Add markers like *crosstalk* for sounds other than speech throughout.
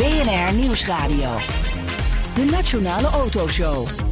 BNR Nieuwsradio. De Nationale Autoshow.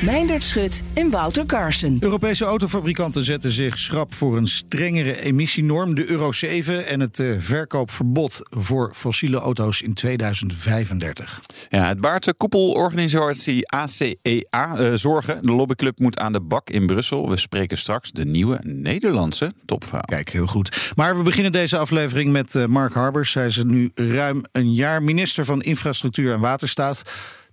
Meindert Schut en Wouter Carson. Europese autofabrikanten zetten zich schrap voor een strengere emissienorm, de Euro 7, en het uh, verkoopverbod voor fossiele auto's in 2035. Ja, het baart de koepelorganisatie ACEA uh, zorgen. De lobbyclub moet aan de bak in Brussel. We spreken straks de nieuwe Nederlandse topvrouw. Kijk, heel goed. Maar we beginnen deze aflevering met uh, Mark Harbers. Zij is nu ruim een jaar minister van Infrastructuur en Waterstaat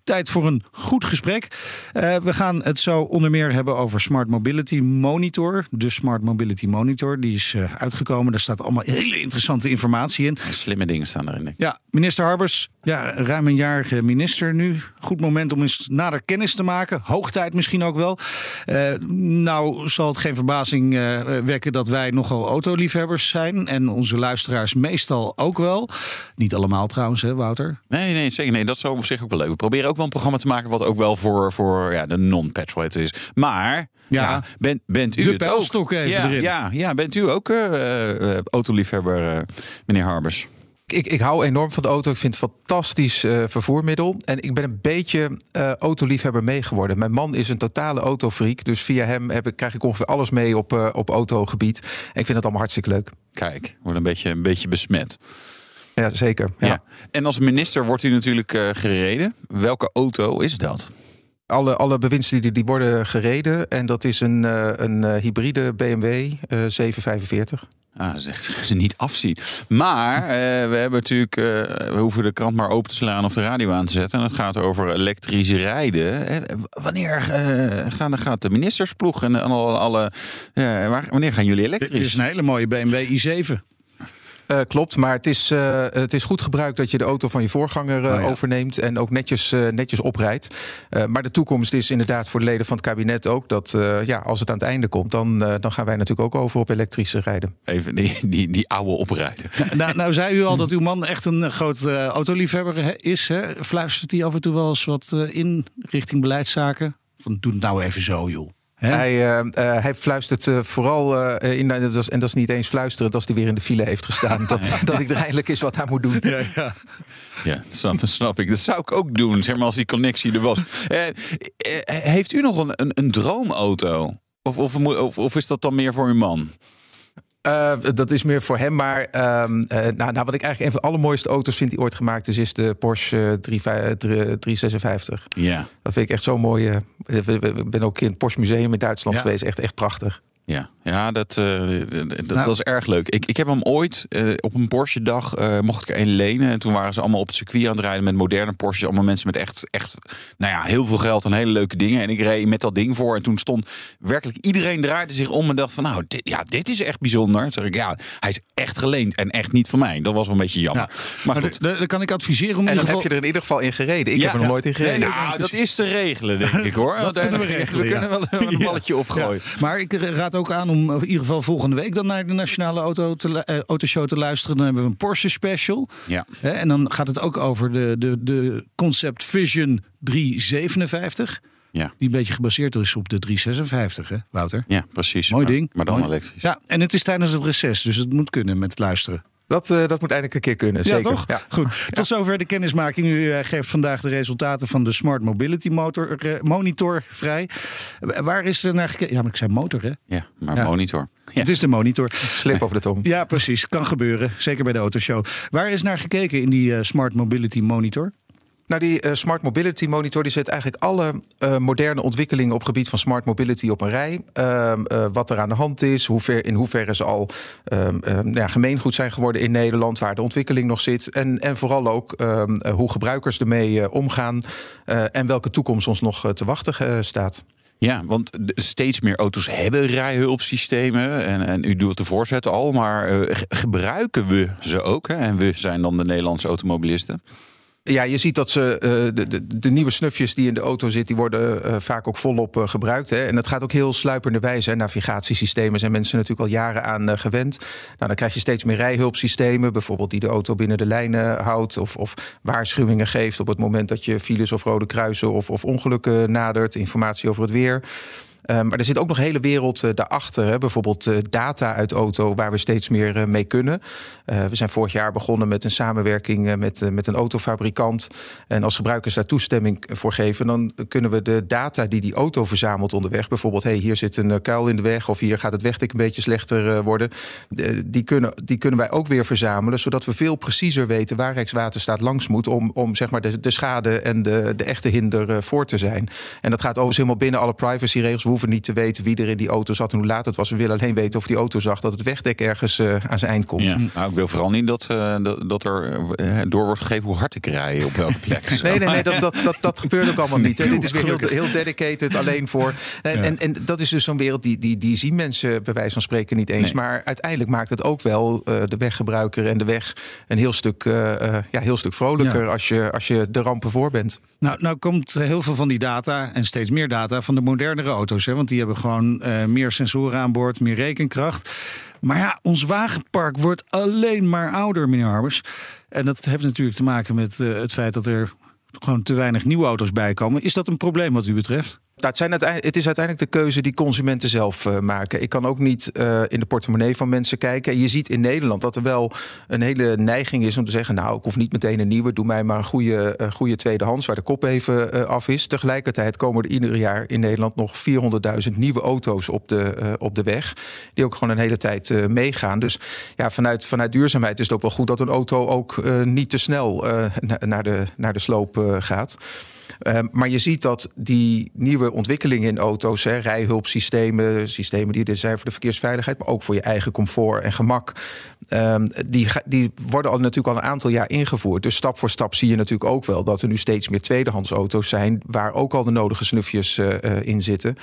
tijd voor een goed gesprek. Uh, we gaan het zo onder meer hebben over Smart Mobility Monitor. De Smart Mobility Monitor, die is uh, uitgekomen. Daar staat allemaal hele interessante informatie in. Slimme dingen staan erin. Ja, minister Harbers, ja, ruim een jarige minister nu. Goed moment om eens nader kennis te maken. Hoogtijd misschien ook wel. Uh, nou zal het geen verbazing wekken dat wij nogal autoliefhebbers zijn. En onze luisteraars meestal ook wel. Niet allemaal trouwens, hè Wouter? Nee, nee, zeker. Nee, dat is op zich ook wel leuk. We proberen ook wel een programma te maken wat ook wel voor, voor ja, de non-petrolheads is. Maar ja, ja bent, bent u de het pijlstok ook? even ja, erin. Ja, ja, bent u ook uh, uh, autoliefhebber, uh, meneer Harbers? Ik, ik hou enorm van de auto. Ik vind het een fantastisch uh, vervoermiddel. En ik ben een beetje uh, autoliefhebber mee geworden. Mijn man is een totale autofreak. Dus via hem heb ik, krijg ik ongeveer alles mee op, uh, op autogebied. En ik vind het allemaal hartstikke leuk. Kijk, wordt een beetje, een beetje besmet. Ja, zeker. Ja. ja. En als minister wordt u natuurlijk uh, gereden. Welke auto is dat? Alle, alle bewindslieden die worden gereden. En dat is een, uh, een uh, hybride BMW uh, 745. Ah, zegt ze niet afzien. Maar uh, we hebben natuurlijk, uh, we hoeven de krant maar open te slaan of de radio aan te zetten. En het gaat over elektrisch rijden. Uh, wanneer gaan, gaat de ministersploeg en alle, alle waar, wanneer gaan jullie elektrisch? Dit is een hele mooie BMW i7. Uh, klopt, maar het is, uh, het is goed gebruikt dat je de auto van je voorganger uh, oh, ja. overneemt en ook netjes, netjes oprijdt. maar de toekomst is inderdaad voor de leden van het kabinet ook dat ja, als het aan het einde komt, dan, dan gaan wij natuurlijk ook over op elektrische rijden. Even die, die, die oude oprijden. Nou, nou zei u al dat uw man echt een groot autoliefhebber is. Hè? Fluistert hij af en toe wel eens wat in richting beleidszaken? Van doe het nou even zo, joh. Hij, uh, uh, hij fluistert uh, vooral in, en dat, is, en dat is niet eens fluisteren, dat hij weer in de file heeft gestaan. *laughs* dat, dat ik er eindelijk eens wat aan moet doen. Ja, ja. Ja, snap, snap ik. Dat zou ik ook doen, zeg maar, als die connectie er was. heeft u nog een, een, een droomauto? Of, of, of, of is dat dan meer voor uw man? Uh, dat is meer voor hem. Maar uh, uh, nou, nou, wat ik eigenlijk een van de allermooiste auto's vind die ooit gemaakt is, is de Porsche 356. Ja. Dat vind ik echt zo mooi. Ik ben ook in het Porsche Museum in Duitsland ja. geweest. Echt, echt prachtig. Ja, ja dat, uh, dat, nou, dat is erg leuk. Ik, ik heb hem ooit uh, op een Porsche-dag uh, mocht ik er een lenen. En toen waren ze allemaal op het circuit aan het rijden met moderne Porsches. Allemaal mensen met echt, echt nou ja, heel veel geld en hele leuke dingen. En ik reed met dat ding voor. En toen stond werkelijk iedereen draaide zich om en dacht van nou, dit, ja, dit is echt bijzonder. Toen zeg ik, ja, hij is echt geleend en echt niet van mij. Dat was wel een beetje jammer. Ja, maar, maar goed. Dan kan ik adviseren om En dan geval... heb je er in ieder geval in gereden. Ik ja, heb er nog nooit in gereden. Nee, nou, dat is te regelen, denk ik hoor. dat kunnen we regelen. We kunnen wel een balletje opgooien. Maar ik raad ook aan om in ieder geval volgende week dan naar de Nationale Auto te, uh, Autoshow te luisteren. Dan hebben we een Porsche special. Ja. Hè, en dan gaat het ook over de, de, de Concept Vision 357. Ja. Die een beetje gebaseerd is op de 356, hè, Wouter? Ja, precies. Mooi maar, ding. Maar dan Mooi. elektrisch. Ja, en het is tijdens het reces, dus het moet kunnen met luisteren. Dat, uh, dat moet eindelijk een keer kunnen. Ja, zeker. toch? Ja. Goed. Tot zover de kennismaking. U uh, geeft vandaag de resultaten van de Smart Mobility motor, uh, Monitor vrij. Waar is er naar gekeken? Ja, maar ik zei motor, hè? Ja, maar ja. monitor. Ja. Het is de monitor. Slip over de tong. Ja, precies. Kan gebeuren. Zeker bij de autoshow. Waar is naar gekeken in die Smart Mobility Monitor? Nou, die uh, Smart Mobility Monitor die zet eigenlijk alle uh, moderne ontwikkelingen op gebied van smart mobility op een rij. Uh, wat er aan de hand is, in hoeverre ze al nou ja, gemeengoed zijn geworden in Nederland, waar de ontwikkeling nog zit. En, en vooral ook hoe gebruikers ermee omgaan en welke toekomst ons nog te wachten staat. Ja, want steeds meer auto's hebben rijhulpsystemen. En, en u doet de voorzet al, maar gebruiken we ze ook? Hè? En we zijn dan de Nederlandse automobilisten. Ja, je ziet dat ze uh, de, de, de, nieuwe snufjes die in de auto zitten, die worden uh, vaak ook volop uh, gebruikt. Hè. En dat gaat ook heel sluipende wijze. Navigatiesystemen zijn mensen natuurlijk al jaren aan gewend. Nou, dan krijg je steeds meer rijhulpsystemen, bijvoorbeeld die de auto binnen de lijnen houdt. Of, of waarschuwingen geeft op het moment dat je files of rode kruisen of, of ongelukken nadert. Informatie over het weer. Um, maar er zit ook nog een hele wereld uh, daarachter. Hè? Bijvoorbeeld uh, data uit auto, waar we steeds meer uh, mee kunnen. we zijn vorig jaar begonnen met een samenwerking met, met een autofabrikant. En als gebruikers daar toestemming voor geven, dan kunnen we de data die die auto verzamelt onderweg, bijvoorbeeld, hey, hier zit een kuil in de weg of hier gaat het wegdek een beetje slechter worden. die, kunnen, die kunnen wij ook weer verzamelen, zodat we veel preciezer weten waar Rijkswaterstaat langs moet om, om zeg maar de, de schade en de, de echte hinder voor te zijn. En dat gaat overigens helemaal binnen alle privacyregels hoeven niet te weten wie er in die auto zat en hoe laat het was. We willen alleen weten of die auto zag dat het wegdek ergens uh, aan zijn eind komt. Ja. Nou, ik wil vooral niet dat, uh, dat, dat, er uh, door wordt gegeven hoe hard ik rij op welke plek. *laughs* nee, nee, nee, dat, dat, dat, dat gebeurt ook allemaal niet. Hè. Dit is weer heel, heel dedicated alleen voor. En, ja. en, en, dat is dus zo'n wereld die, die, die zien mensen bij wijze van spreken niet eens. Nee. Maar uiteindelijk maakt het ook wel de weggebruiker en de weg een heel stuk, ja, heel stuk vrolijker ja. als, je, als je de rampen voor bent. Nou, nou komt heel veel van die data en steeds meer data van de modernere auto's. Hè? Want die hebben gewoon uh, meer sensoren aan boord, meer rekenkracht. Maar ja, ons wagenpark wordt alleen maar ouder, meneer Harbers. En dat heeft natuurlijk te maken met uh, het feit dat er gewoon te weinig nieuwe auto's bij komen. Is dat een probleem wat u betreft? Nou, het, zijn het is uiteindelijk de keuze die consumenten zelf uh, maken. Ik kan ook niet uh, in de portemonnee van mensen kijken. En je ziet in Nederland dat er wel een hele neiging is om te zeggen: Nou, ik hoef niet meteen een nieuwe. Doe mij maar een goede, uh, goede tweedehands waar de kop even af is. Tegelijkertijd komen er ieder jaar in Nederland nog 400.000 nieuwe auto's op de, op de weg. Die ook gewoon een hele tijd meegaan. Dus ja, vanuit, vanuit duurzaamheid is het ook wel goed dat een auto ook niet te snel naar, de, naar de sloop gaat. Uh, maar je ziet dat die nieuwe ontwikkelingen in auto's, hè, rijhulpsystemen, systemen die er zijn voor de verkeersveiligheid, maar ook voor je eigen comfort en gemak, um, die, die worden al natuurlijk al een aantal jaar ingevoerd. Dus stap voor stap zie je natuurlijk ook wel dat er nu steeds meer tweedehands auto's zijn waar ook al de nodige snufjes uh, in zitten.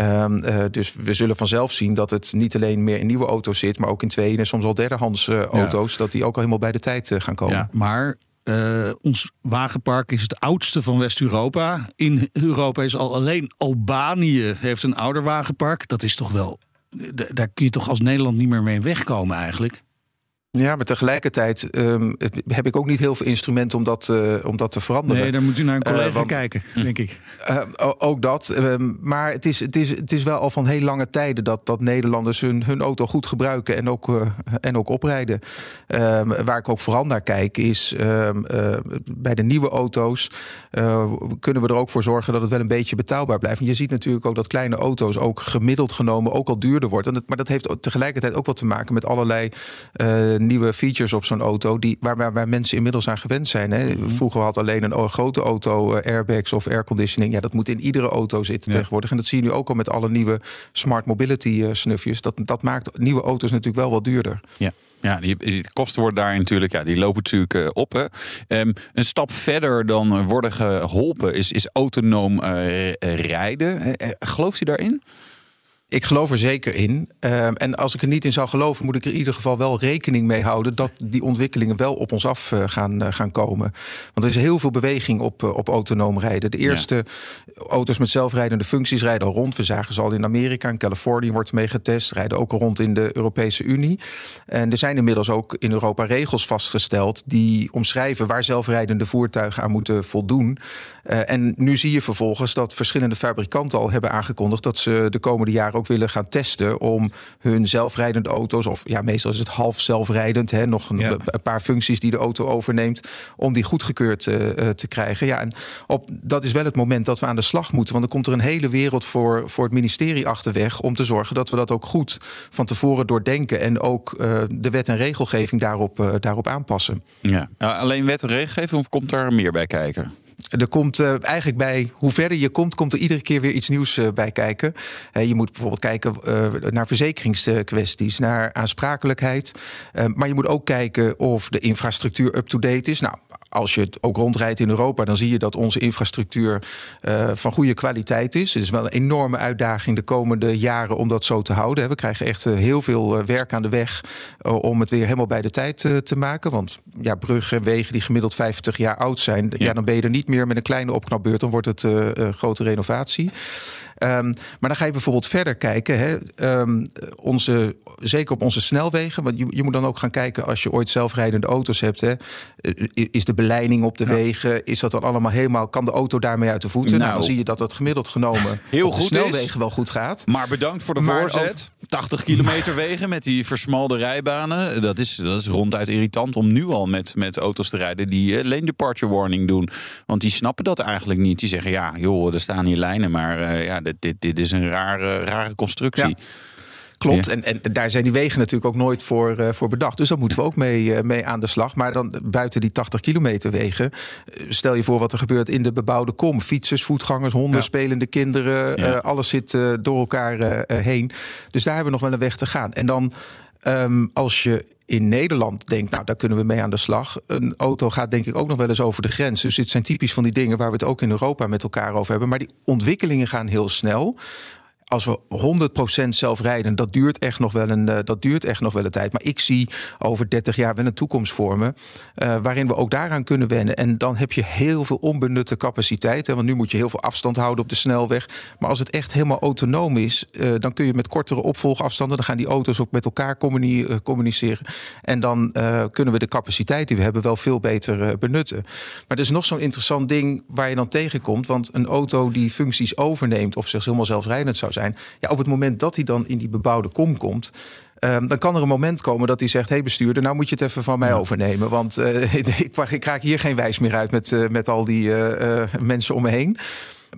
Um, uh, dus we zullen vanzelf zien dat het niet alleen meer in nieuwe auto's zit, maar ook in tweede en soms al derdehands auto's, ja. dat die ook al helemaal bij de tijd gaan komen. Ja, maar uh, ons wagenpark is het oudste van West-Europa. In Europa is al alleen Albanië heeft een ouder wagenpark. Dat is toch wel. Daar kun je toch als Nederland niet meer mee wegkomen eigenlijk. Ja, maar tegelijkertijd um, heb ik ook niet heel veel instrumenten om dat, uh, om dat te veranderen. Nee, dan moet u naar een collega uh, want, kijken, denk ik. Uh, ook dat. Um, maar het is, het, is, het is wel al van heel lange tijden dat, dat Nederlanders hun, hun auto goed gebruiken en ook, en ook oprijden. Um, waar ik ook vooral naar kijk is bij de nieuwe auto's kunnen we er ook voor zorgen dat het wel een beetje betaalbaar blijft. En je ziet natuurlijk ook dat kleine auto's ook gemiddeld genomen ook al duurder wordt. En dat, maar dat heeft tegelijkertijd ook wat te maken met allerlei nieuwe features op zo'n auto die, waar, waar, waar, mensen inmiddels aan gewend zijn. Hè. Mm -hmm. Vroeger had alleen een grote auto uh, airbags of airconditioning. Ja, dat moet in iedere auto zitten ja. tegenwoordig. En dat zie je nu ook al met alle nieuwe smart mobility uh, snufjes. Dat, dat maakt nieuwe auto's natuurlijk wel wat duurder. Ja. Ja, die, die, kosten worden daar natuurlijk, ja, die lopen natuurlijk uh, op. Hè. Um, een stap verder dan worden geholpen is, is autonoom uh, rijden. Uh, gelooft u daarin? Ik geloof er zeker in. Um, en als ik er niet in zou geloven, moet ik er in ieder geval wel rekening mee houden dat die ontwikkelingen wel op ons af uh, gaan, uh, gaan komen. Want er is heel veel beweging op, uh, op autonoom rijden. De eerste ja. auto's met zelfrijdende functies rijden al rond. We zagen ze al in Amerika, in Californië wordt mee getest. Rijden ook al rond in de Europese Unie. En er zijn inmiddels ook in Europa regels vastgesteld die omschrijven waar zelfrijdende voertuigen aan moeten voldoen. en nu zie je vervolgens dat verschillende fabrikanten al hebben aangekondigd dat ze de komende jaren ook willen gaan testen om hun zelfrijdende auto's, of ja, meestal is het half zelfrijdend, hè, nog een, ja. een paar functies die de auto overneemt, om die goedgekeurd uh, te krijgen. Ja, en op, dat is wel het moment dat we aan de slag moeten, want dan komt er een hele wereld voor, voor het ministerie achterweg om te zorgen dat we dat ook goed van tevoren doordenken en ook uh, de wet en regelgeving daarop, uh, daarop aanpassen. Ja. Nou, alleen wet en regelgeving of komt daar meer bij kijken? Er komt uh, eigenlijk bij, hoe verder je komt, komt er iedere keer weer iets nieuws uh, bij kijken. Uh, je moet bijvoorbeeld kijken naar verzekeringskwesties, naar aansprakelijkheid. maar je moet ook kijken of de infrastructuur up-to-date is. Nou, als je ook rondrijdt in Europa, dan zie je dat onze infrastructuur uh, van goede kwaliteit is. Het is wel een enorme uitdaging de komende jaren om dat zo te houden. We krijgen echt heel veel werk aan de weg om het weer helemaal bij de tijd te maken. Want ja, bruggen en wegen die gemiddeld 50 jaar oud zijn, ja. dan ben je er niet meer met een kleine opknapbeurt. Dan wordt het uh, grote renovatie. Um, maar dan ga je bijvoorbeeld verder kijken. Hè, um, onze, zeker op onze snelwegen. Want je, je, moet dan ook gaan kijken als je ooit zelfrijdende auto's hebt. Hè, is de beleiding op de wegen, is dat dan allemaal helemaal... kan de auto daarmee uit de voeten? Nou, nou dan zie je dat het gemiddeld genomen *laughs* heel op goed snelwegen is, wel goed gaat. Maar bedankt voor de voorzet. 80 kilometer wegen met die versmalde rijbanen. Dat is, dat is ronduit irritant om nu al met, met auto's te rijden... die uh, lane departure warning doen. Want die snappen dat eigenlijk niet. Die zeggen, ja, joh, er staan hier lijnen, maar uh, ja, dit, dit, dit is een rare, rare constructie. Klopt, en, en daar zijn die wegen natuurlijk ook nooit voor, uh, voor bedacht. Dus daar moeten we ook mee, uh, mee aan de slag. Maar dan buiten die 80 kilometer wegen, stel je voor wat er gebeurt in de bebouwde kom. Fietsers, voetgangers, honden, spelende kinderen, ja. alles zit door elkaar heen. Dus daar hebben we nog wel een weg te gaan. En dan um, als je in Nederland denkt, nou daar kunnen we mee aan de slag. Een auto gaat denk ik ook nog wel eens over de grens. Dus dit zijn typisch van die dingen waar we het ook in Europa met elkaar over hebben. Maar die ontwikkelingen gaan heel snel als we 100% zelf rijden, dat duurt, echt nog wel een, uh, dat duurt echt nog wel een tijd. Maar ik zie over 30 jaar wel een toekomst vormen. Uh, waarin we ook daaraan kunnen wennen. En dan heb je heel veel onbenutte capaciteit. Want nu moet je heel veel afstand houden op de snelweg. Maar als het echt helemaal autonoom is, uh, dan kun je met kortere opvolgafstanden. dan gaan die auto's ook met elkaar communi communiceren. En dan kunnen we de capaciteit die we hebben wel veel beter benutten. Maar er is nog zo'n interessant ding waar je dan tegenkomt. Want een auto die functies overneemt of zich helemaal zelfrijdend zou zijn ja, op het moment dat hij dan in die bebouwde kom komt. Um, dan kan er een moment komen dat hij zegt: Hé hey bestuurder, nou moet je het even van mij overnemen. Want *laughs* uh, ik, ik, raak hier geen wijs meer uit met, uh, met al die uh, mensen om me heen.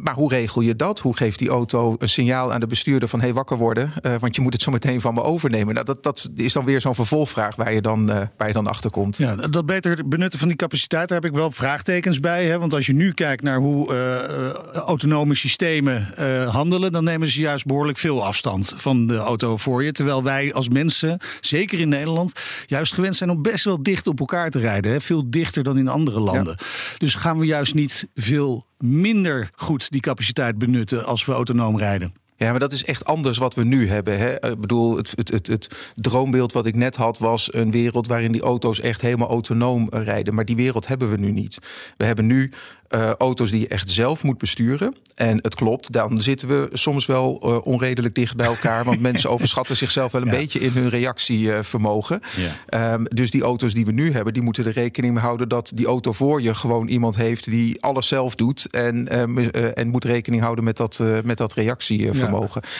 Maar hoe regel je dat? Hoe geeft die auto een signaal aan de bestuurder van hey, wakker worden? Uh, want je moet het zo meteen van me overnemen. Nou, dat, dat is dan weer zo'n vervolgvraag waar je dan, uh, waar je dan achter komt. Ja, dat beter benutten van die capaciteit, daar heb ik wel vraagtekens bij. Hè? Want als je nu kijkt naar hoe uh, autonome systemen handelen, dan nemen ze juist behoorlijk veel afstand van de auto voor je. Terwijl wij als mensen, zeker in Nederland, juist gewend zijn om best wel dicht op elkaar te rijden. Hè? Veel dichter dan in andere landen. Ja. Dus gaan we juist niet veel minder goed die capaciteit benutten als we autonoom rijden. Ja, maar dat is echt anders wat we nu hebben. Hè? Ik bedoel, het, het, het, het, droombeeld wat ik net had was een wereld waarin die auto's echt helemaal autonoom rijden. Maar die wereld hebben we nu niet. We hebben nu uh, auto's die je echt zelf moet besturen. En het klopt, dan zitten we soms wel uh, onredelijk dicht bij elkaar. Want *laughs* mensen overschatten zichzelf wel een ja. beetje in hun reactievermogen. Ja. Um, dus die auto's die we nu hebben, die moeten er rekening mee houden dat die auto voor je gewoon iemand heeft die alles zelf doet. En, um, uh, en moet rekening houden met dat, met dat reactievermogen. Ja.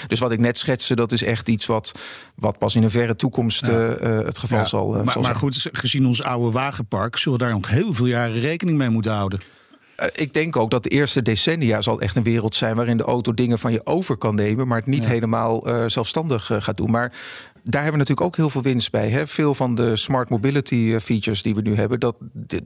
Dus wat ik net schetste, dat is echt iets wat, wat pas in een verre toekomst het geval zal, maar, zal maar goed, gezien ons oude wagenpark, zullen we daar nog heel veel jaren rekening mee moeten houden. Eh, ik denk ook dat de eerste decennia zal echt een wereld zijn waarin de auto dingen van je over kan nemen, maar het niet ja. helemaal uh, zelfstandig uh, gaat doen. Maar daar hebben we natuurlijk ook heel veel winst bij. Hè? Veel van de smart mobility features die we nu hebben, dat,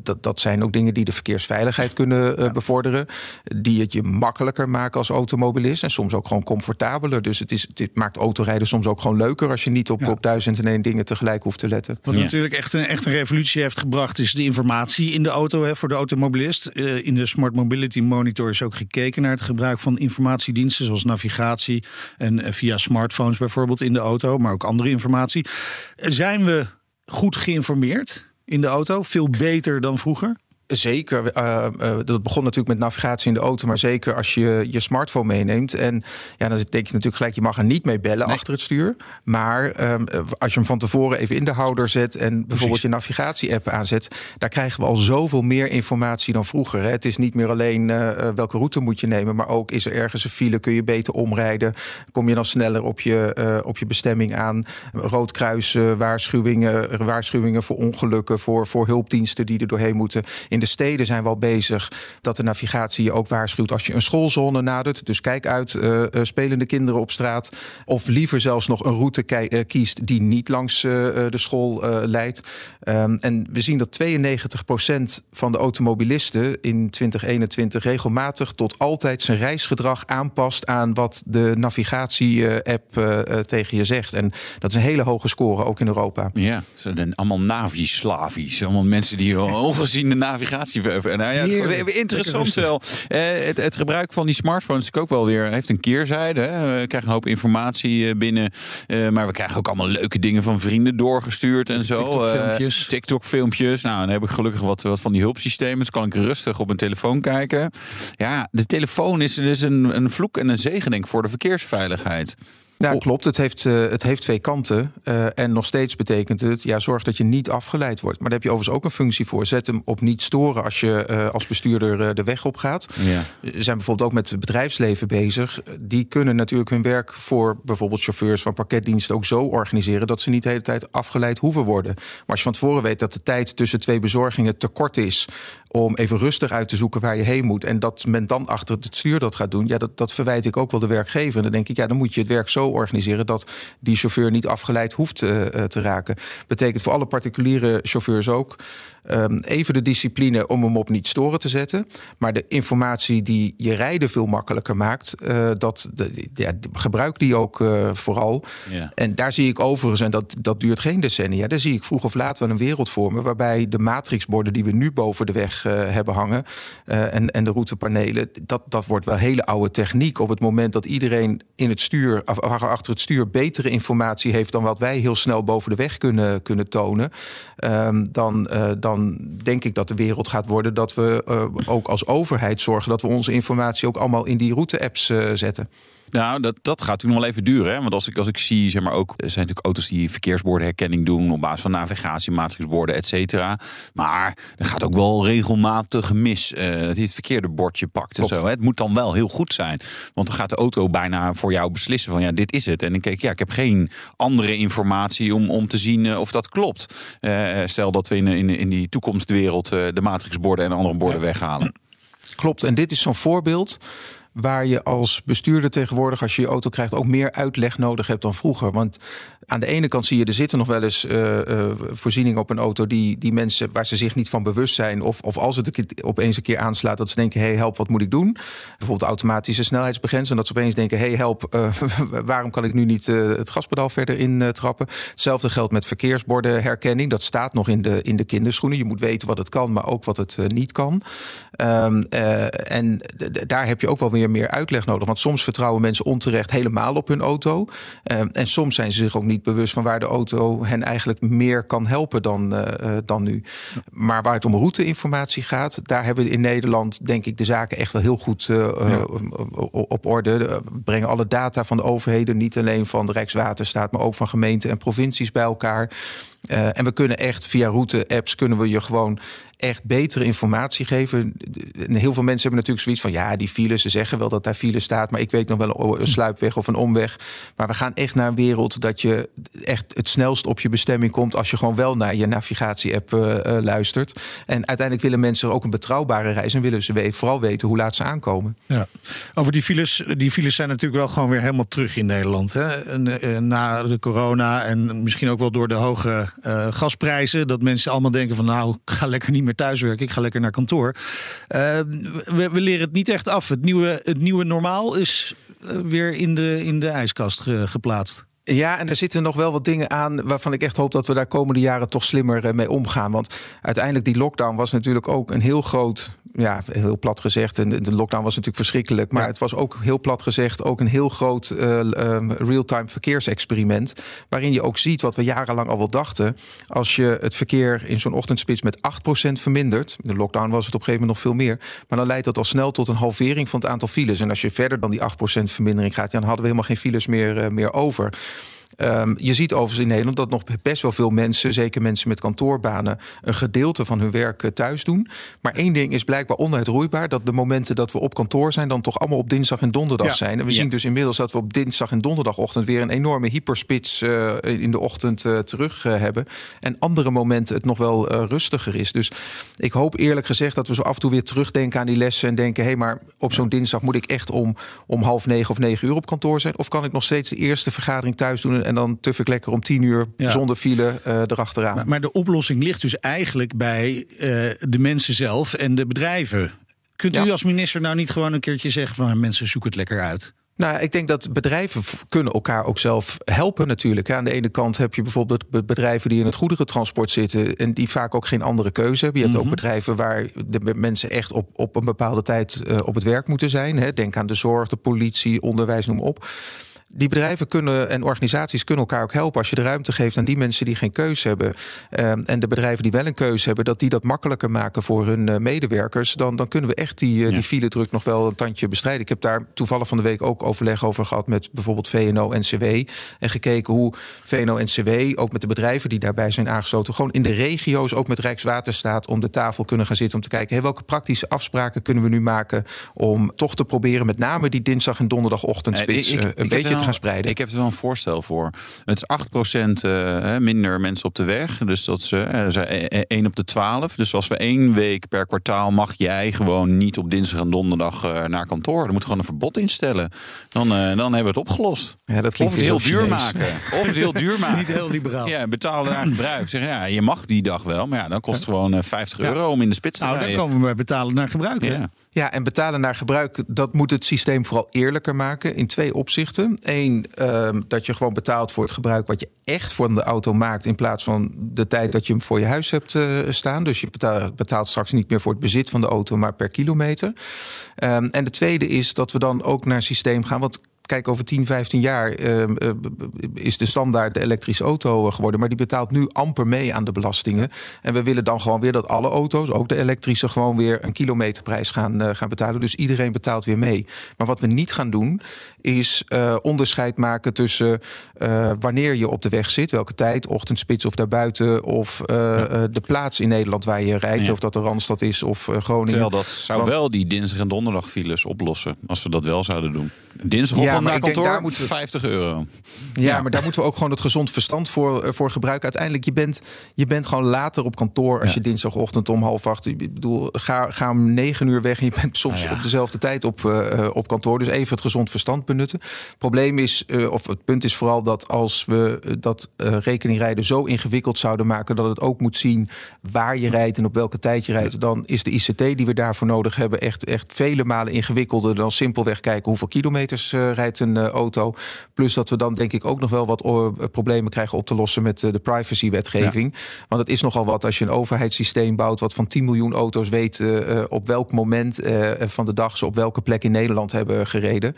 dat, dat zijn ook dingen die de verkeersveiligheid kunnen uh, ja. bevorderen. Die het je makkelijker maken als automobilist. En soms ook gewoon comfortabeler. Dus het, is, het maakt autorijden soms ook gewoon leuker als je niet op, ja. op duizend en één dingen tegelijk hoeft te letten. Wat ja. natuurlijk echt een, echt een revolutie heeft gebracht, is de informatie in de auto hè, voor de automobilist. Uh, in de Smart Mobility Monitor is ook gekeken naar het gebruik van informatiediensten, zoals navigatie en uh, via smartphones bijvoorbeeld in de auto, maar ook andere informatie. Zijn we goed geïnformeerd in de auto? Veel beter dan vroeger? Zeker. Uh, uh, dat begon natuurlijk met navigatie in de auto, maar zeker als je je smartphone meeneemt. En ja, dan denk je natuurlijk gelijk, je mag er niet mee bellen nee. achter het stuur. Maar um, als je hem van tevoren even in de houder zet en bijvoorbeeld Precies. je navigatie-app aanzet, daar krijgen we al zoveel meer informatie dan vroeger. Hè. Het is niet meer alleen uh, welke route moet je nemen, maar ook is er ergens een file, kun je beter omrijden, kom je dan sneller op je, op je bestemming aan. Roodkruis, waarschuwingen, waarschuwingen voor ongelukken, voor, voor hulpdiensten die er doorheen moeten. In de steden zijn we al bezig dat de navigatie je ook waarschuwt als je een schoolzone nadert. Dus kijk uit, uh, uh, spelende kinderen op straat. Of liever zelfs nog een route uh, kiest die niet langs de school leidt. Um, en we zien dat 92% van de automobilisten in 2021 regelmatig tot altijd zijn reisgedrag aanpast aan wat de navigatie-app tegen je zegt. En dat is een hele hoge score, ook in Europa. Ja, ze zijn allemaal navi-slavies. Allemaal mensen die *laughs* ongeziene navigatie navigatie. Nou ja, interessant wel. Eh, het, het gebruik van die smartphones is ook wel weer heeft een keerzijde. Hè. We krijgen een hoop informatie eh, binnen, eh, maar we krijgen ook allemaal leuke dingen van vrienden doorgestuurd en zo. TikTok-filmpjes. Eh, TikTok-filmpjes. Nou, dan heb ik gelukkig wat, wat van die hulpsystemen. Dus kan ik rustig op mijn telefoon kijken. Ja, de telefoon is, is een, een vloek en een zegen denk ik voor de verkeersveiligheid. Ja, klopt. Het heeft, eh, het heeft twee kanten. Eh, en nog steeds betekent het, ja, zorg dat je niet afgeleid wordt. Maar daar heb je overigens ook een functie voor. Zet hem op niet storen als je eh, als bestuurder de weg op gaat. Ja. We zijn bijvoorbeeld ook met het bedrijfsleven bezig. Die kunnen natuurlijk hun werk voor bijvoorbeeld chauffeurs van pakketdiensten ook zo organiseren dat ze niet de hele tijd afgeleid hoeven worden. Maar als je van tevoren weet dat de tijd tussen twee bezorgingen te kort is om even rustig uit te zoeken waar je heen moet. En dat men dan achter het stuur dat gaat doen. Ja, dat, dat verwijt ik ook wel de werkgever. En dan denk ik, ja, dan moet je het werk zo organiseren dat die chauffeur niet afgeleid hoeft eh, eh, te raken. Betekent voor alle particuliere chauffeurs ook. ehm, even de discipline om hem op niet storen te zetten. Maar de informatie die je rijden veel makkelijker maakt, eh, dat, de, ja, gebruik die ook vooral. Ja. En daar zie ik overigens, en dat, dat duurt geen decennia, daar zie ik vroeg of laat wel een wereld vormen waarbij de matrixborden die we nu boven de weg hebben hangen eh, en, en de routepanelen, dat, dat wordt wel hele oude techniek. Op het moment dat iedereen in het stuur, achter het stuur betere informatie heeft dan wat wij heel snel boven de weg kunnen, kunnen tonen, ehm, dan, eh, dan denk ik dat de wereld gaat worden dat we eh, ook als overheid zorgen dat we onze informatie ook allemaal in die route-apps eh, zetten. Nou, dat, dat gaat natuurlijk nog wel even duren. Hè? Want als ik, als ik zie, zeg maar ook, er zijn natuurlijk auto's die verkeersbordenherkenning doen op basis van navigatie, matrixborden, et cetera. Maar er gaat ook wel regelmatig mis eh, dat hij het verkeerde bordje pakt en zo. Hè? Het moet dan wel heel goed zijn. Want dan gaat de auto bijna voor jou beslissen van ja, dit is het. En dan kijk, ja, ik heb geen andere informatie om, om te zien eh, of dat klopt. Eh, stel dat we in, in, in die toekomstwereld de matrixborden en andere borden weghalen. Klopt, en dit is zo'n voorbeeld waar je als bestuurder tegenwoordig, als je je auto krijgt, ook meer uitleg nodig hebt dan vroeger. Want aan de ene kant zie je, er zitten nog wel eens eh, voorzieningen op een auto die, die mensen waar ze zich niet van bewust zijn. Of, of als het opeens een keer aanslaat, dat ze denken: hé, hey, help, wat moet ik doen? Bijvoorbeeld automatische snelheidsbegrenzing. En dat ze opeens denken: hé, hey, help, eh, *laughs* waarom kan ik nu niet het gaspedaal verder in eh, trappen? Hetzelfde geldt met verkeersbordenherkenning. Dat staat nog in de, in de kinderschoenen. Je moet weten wat het kan, maar ook wat het niet kan. Ehm, eh, en daar heb je ook wel weer meer uitleg nodig. Want soms vertrouwen mensen onterecht helemaal op hun auto. Ehm, en soms zijn ze zich ook niet bewust van waar de auto hen eigenlijk meer kan helpen dan, eh, eh, dan nu. Maar waar het om routeinformatie gaat, daar hebben we in Nederland, denk ik, de zaken echt wel heel goed eh, eh, op orde. We brengen alle data van de overheden, niet alleen van de Rijkswaterstaat, maar ook van gemeenten en provincies bij elkaar. Eh, en we kunnen echt via route-apps kunnen we je gewoon echt betere informatie geven. En heel veel mensen hebben natuurlijk zoiets van ja, die files, ze zeggen wel dat daar file staat, maar ik weet nog wel een, sluipweg of een omweg. Maar we gaan echt naar een wereld dat je echt het snelst op je bestemming komt als je gewoon wel naar je navigatie-app eh, eh, luistert. En uiteindelijk willen mensen ook een betrouwbare reis en willen ze vooral weten hoe laat ze aankomen. Ja. Over die files. Die files zijn natuurlijk wel gewoon weer helemaal terug in Nederland. Hè? Na de corona en misschien ook wel door de hoge eh, gasprijzen. Dat mensen allemaal denken van nou, ik ga lekker niet meer thuiswerken. Ik ga lekker naar kantoor. Eh, we, we leren het niet echt af. Het nieuwe, het nieuwe normaal is eh, weer in de, in de ijskast ge- geplaatst. Ja, en er zitten nog wel wat dingen aan waarvan ik echt hoop dat we daar komende jaren toch slimmer eh, mee omgaan. Want uiteindelijk die lockdown was natuurlijk ook een heel groot, ja, heel plat gezegd. En de lockdown was natuurlijk verschrikkelijk. Maar Ja. het was ook heel plat gezegd ook een heel groot eh, ehm, real-time verkeersexperiment. Waarin je ook ziet wat we jarenlang al wel dachten. Als je het verkeer in zo'n ochtendspits met 8% vermindert. In de lockdown was het op een gegeven moment nog veel meer. Maar dan leidt dat al snel tot een halvering van het aantal files. En als je verder dan die 8% vermindering gaat, dan hadden we helemaal geen files meer, eh, meer over. Ehm, je ziet overigens in Nederland dat nog best wel veel mensen, zeker mensen met kantoorbanen, een gedeelte van hun werk eh, thuis doen. Maar één ding is blijkbaar onuitroeibaar: dat de momenten dat we op kantoor zijn, dan toch allemaal op dinsdag en donderdag Ja. zijn. En we Ja. zien dus inmiddels dat we op dinsdag en donderdagochtend weer een enorme hyperspits eh, in de ochtend eh, terug hebben. En andere momenten het nog wel rustiger is. Dus ik hoop eerlijk gezegd dat we zo af en toe weer terugdenken aan die lessen en denken: hé, hey, maar op zo'n dinsdag moet ik echt om, om half negen of negen uur op kantoor zijn? Of kan ik nog steeds de eerste vergadering thuis doen en dan tuf ik lekker om tien uur Ja. zonder file eh, erachteraan? Maar, maar de oplossing ligt dus eigenlijk bij eh, de mensen zelf en de bedrijven. Kunt u als minister nou niet gewoon een keertje zeggen van mensen zoeken het lekker uit? Nou, ik denk dat bedrijven kunnen elkaar ook zelf helpen natuurlijk. Aan de ene kant heb je bijvoorbeeld bedrijven die in het goederentransport zitten... en die vaak ook geen andere keuze hebben. Je hebt ook mhm. bedrijven waar de mensen echt op, op een bepaalde tijd eh, op het werk moeten zijn. Denk aan de zorg, de politie, onderwijs, noem op die bedrijven kunnen en organisaties kunnen elkaar ook helpen als je de ruimte geeft aan die mensen die geen keuze hebben. Ehm, en de bedrijven die wel een keuze hebben, dat die dat makkelijker maken voor hun uh, medewerkers. Dan, dan kunnen we echt die, uh, die file druk nog wel een tandje bestrijden. Ik heb daar toevallig van de week ook overleg over gehad met bijvoorbeeld VNO-NCW. En gekeken hoe VNO-NCW, ook met de bedrijven die daarbij zijn aangesloten, gewoon in de regio's, ook met Rijkswaterstaat, om de tafel kunnen gaan zitten om te kijken hey, welke praktische afspraken kunnen we nu maken om toch te proberen, met name die dinsdag en donderdagochtendspits, uh, een beetje te gaan spreiden. Ik heb er wel een voorstel voor. Het is 8% uh, minder mensen op de weg. Dus dat is uh, 1 op de 12. Dus als we één week per kwartaal mag jij gewoon niet op dinsdag en donderdag uh, naar kantoor. Dan moet gewoon een verbod instellen. Dan, dan hebben we het opgelost. Ja, dat of het heel duur maken. Of het heel duur *laughs* maken. niet heel liberaal. Ja, betalen naar gebruik. Zeg, ja, je mag die dag wel. Maar ja, dan kost het gewoon 50 euro om in de spits te nou, rijden. Nou, dan komen we bij betalen naar gebruik. Ja. Ja, en betalen naar gebruik, dat moet het systeem vooral eerlijker maken in twee opzichten. Eén, uh, dat je gewoon betaalt voor het gebruik wat je echt voor de auto maakt, in plaats van de tijd dat je hem voor je huis hebt uh, staan. Dus je betaalt, straks niet meer voor het bezit van de auto, maar per kilometer. Um, en de tweede is dat we dan ook naar systeem gaan. Want kijk, over 10, 15 jaar uh, is de standaard de elektrische auto geworden. Maar die betaalt nu amper mee aan de belastingen. En we willen dan gewoon weer dat alle auto's, ook de elektrische, gewoon weer een kilometerprijs gaan, uh, gaan betalen. Dus iedereen betaalt weer mee. Maar wat we niet gaan doen, is onderscheid maken tussen wanneer je op de weg zit, welke tijd, ochtendspits of daarbuiten, of ja. de plaats in Nederland waar je rijdt, ja. of dat de Randstad is of Groningen. Terwijl dat zou Want, wel die dinsdag en donderdag files oplossen, als we dat wel zouden doen. Dinsdag ja, ik kantoor, denk daar moeten we 50 euro. Ja, ja, maar daar moeten we ook gewoon het gezond verstand voor, uh, voor gebruiken. Uiteindelijk, je bent, je bent gewoon later op kantoor als ja. je dinsdagochtend om half acht. Ik bedoel, ga, ga om negen uur weg en je bent *laughs* soms nou ja. op dezelfde tijd op, uh, op kantoor. Dus even het gezond verstand benutten. Het probleem is, uh, of het punt is vooral dat als we dat rekeningrijden zo ingewikkeld zouden maken dat het ook moet zien waar je rijdt en op welke tijd je rijdt, dan is de ICT die we daarvoor nodig hebben echt, echt vele malen ingewikkelder dan simpelweg kijken hoeveel kilometers rijdt een auto. Plus dat we dan denk ik ook nog wel wat problemen krijgen op te lossen met de privacywetgeving. Ja. Want het is nogal wat als je een overheidssysteem bouwt wat van 10 miljoen auto's weet op welk moment van de dag ze op welke plek in Nederland hebben gereden.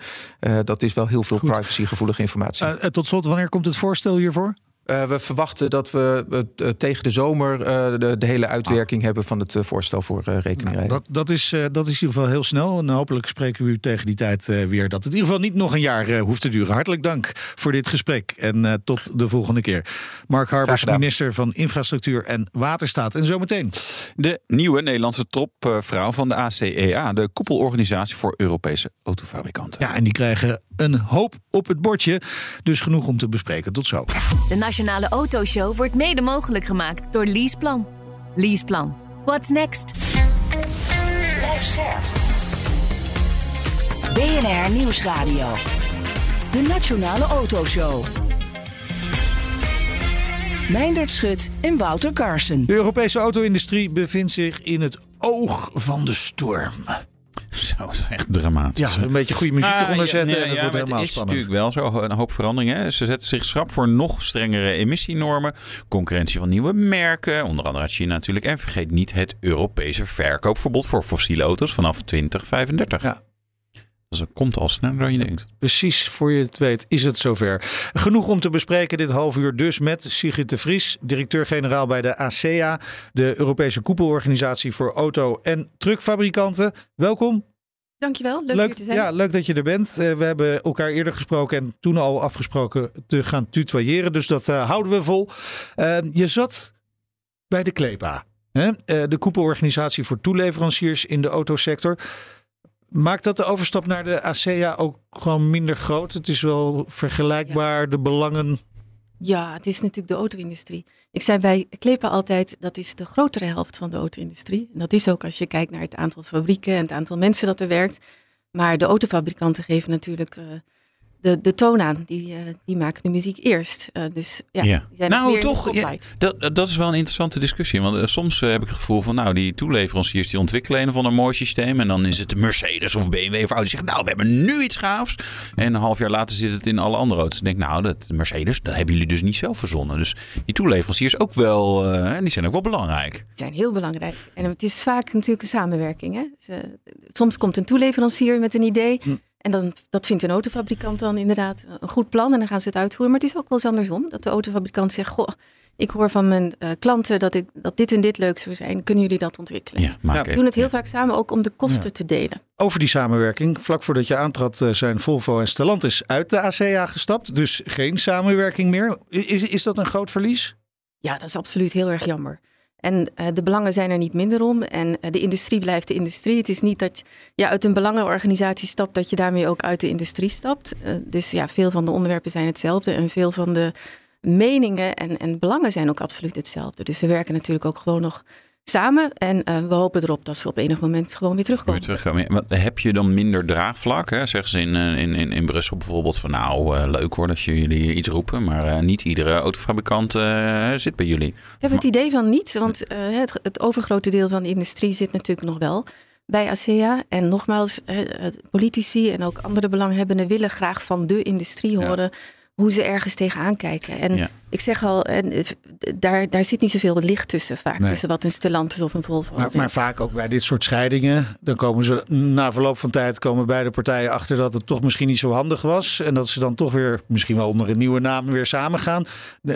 Dat is wel heel veel privacygevoelige informatie. tot slot, wanneer komt het voorstel hiervoor? Uh, we verwachten dat we uh, tegen de zomer uh, de, de, hele uitwerking ah. hebben van het voorstel voor rekeningrijden. Nou, dat, dat, is, dat is in ieder geval heel snel. En hopelijk spreken we u tegen die tijd weer dat het in ieder geval niet nog een jaar hoeft te duren. Hartelijk dank voor dit gesprek en tot de volgende keer. Mark Harbers, minister van Infrastructuur en Waterstaat. En zometeen. De nieuwe Nederlandse topvrouw van de ACEA, de koepelorganisatie voor Europese autofabrikanten. Ja, en die krijgen een hoop op het bordje. Dus genoeg om te bespreken. Tot zo. De Nationale Autoshow wordt mede mogelijk gemaakt door Leaseplan. Leaseplan. What's next? Blijf scherp. BNR Nieuwsradio. De Nationale Autoshow. Meindert Schut en Wouter Carson. De Europese auto-industrie bevindt zich in het oog van de storm. *laughs* Zo, dat is echt dramatisch. Ja, een beetje goede muziek ah, eronder zetten ja, ja, en het wordt helemaal het is spannend. natuurlijk wel zo, een hoop veranderingen. Ze zetten zich schrap voor nog strengere emissienormen. Concurrentie van nieuwe merken, onder andere uit China natuurlijk. En vergeet niet het Europese verkoopverbod voor fossiele auto's vanaf 2035. Ja. Dus dat komt al sneller dan je denkt. Precies, voor je het weet is het zover. Genoeg om te bespreken dit half uur dus met Sigrid de Vries, directeur-generaal bij de ACEA, de Europese koepelorganisatie voor auto- en truckfabrikanten. Welkom. Dankjewel, leuk, leuk te zijn. Ja, leuk dat je er bent. Uh, we hebben elkaar eerder gesproken en toen al afgesproken te gaan tutoyeren. Dus dat uh, houden we vol. Uh, je zat bij de Klepa, hè? de koepelorganisatie voor toeleveranciers in de autosector. Maakt dat de overstap naar de ASEA ook gewoon minder groot? Het is wel vergelijkbaar, ja. de belangen. Ja, het is natuurlijk de auto-industrie. Ik zei bij Klepa altijd, dat is de grotere helft van de auto-industrie. En dat is ook als je kijkt naar het aantal fabrieken en het aantal mensen dat er werkt. Maar de autofabrikanten geven natuurlijk uh, de, de toon aan. Die, uh, die maken de muziek eerst. Uh, dus ja, ja. Die zijn nou meer toch, ja, dat, dat is wel een interessante discussie. Want uh, soms heb ik het gevoel van, nou, die toeleveranciers die ontwikkelen een van een mooi systeem. En dan is het Mercedes of BMW of Audi die zeggen, nou, we hebben nu iets gaafs. En een half jaar later zit het in alle andere auto's. Dan denk ik, nou, dat Mercedes, dat hebben jullie dus niet zelf verzonnen. Dus die toeleveranciers ook wel, die zijn ook wel belangrijk. Die zijn heel belangrijk. En het is vaak natuurlijk een samenwerking. Hè? Dus, soms komt een toeleverancier met een idee. Hm. En dan, dat vindt een autofabrikant dan inderdaad een goed plan en dan gaan ze het uitvoeren. Maar het is ook wel eens andersom. Dat de autofabrikant zegt, goh, ik hoor van mijn uh, klanten dat, ik, dat dit en dit leuk zou zijn. Kunnen jullie dat ontwikkelen? Ja, ja, we doen het heel vaak samen ook om de kosten ja. te delen. Over die samenwerking. Vlak voordat je aantrad uh, zijn Volvo en Stellantis uit de ACA gestapt. Dus geen samenwerking meer. Is, is dat een groot verlies? Ja, dat is absoluut heel erg jammer. En uh, de belangen zijn er niet minder om. En uh, de industrie blijft de industrie. Het is niet dat je uit een belangenorganisatie stapt, dat je daarmee ook uit de industrie stapt. Uh, dus ja, veel van de onderwerpen zijn hetzelfde. En veel van de meningen en, en belangen zijn ook absoluut hetzelfde. Dus we werken natuurlijk ook gewoon nog samen. En uh, we hopen erop dat ze op enig moment gewoon weer terugkomen. Weer terugkomen. Maar heb je dan minder draagvlak? Hè? Zeggen ze in, in, in, in Brussel bijvoorbeeld van nou uh, leuk hoor dat jullie iets roepen. Maar uh, niet iedere autofabrikant zit bij jullie. Ik heb het idee van niet. Want het, het overgrote deel van de industrie zit natuurlijk nog wel bij ASEA. En nogmaals, politici en ook andere belanghebbenden willen graag van de industrie horen... Ja hoe ze ergens tegenaan kijken. En ja. ik zeg al, en daar, daar zit niet zoveel licht tussen vaak. Nee. Tussen wat een Stellantis of een Volvo. Maar, maar, vaak ook bij dit soort scheidingen. Dan komen ze na verloop van tijd komen beide partijen achter dat het toch misschien niet zo handig was. En dat ze dan toch weer, misschien wel onder een nieuwe naam, weer samen gaan.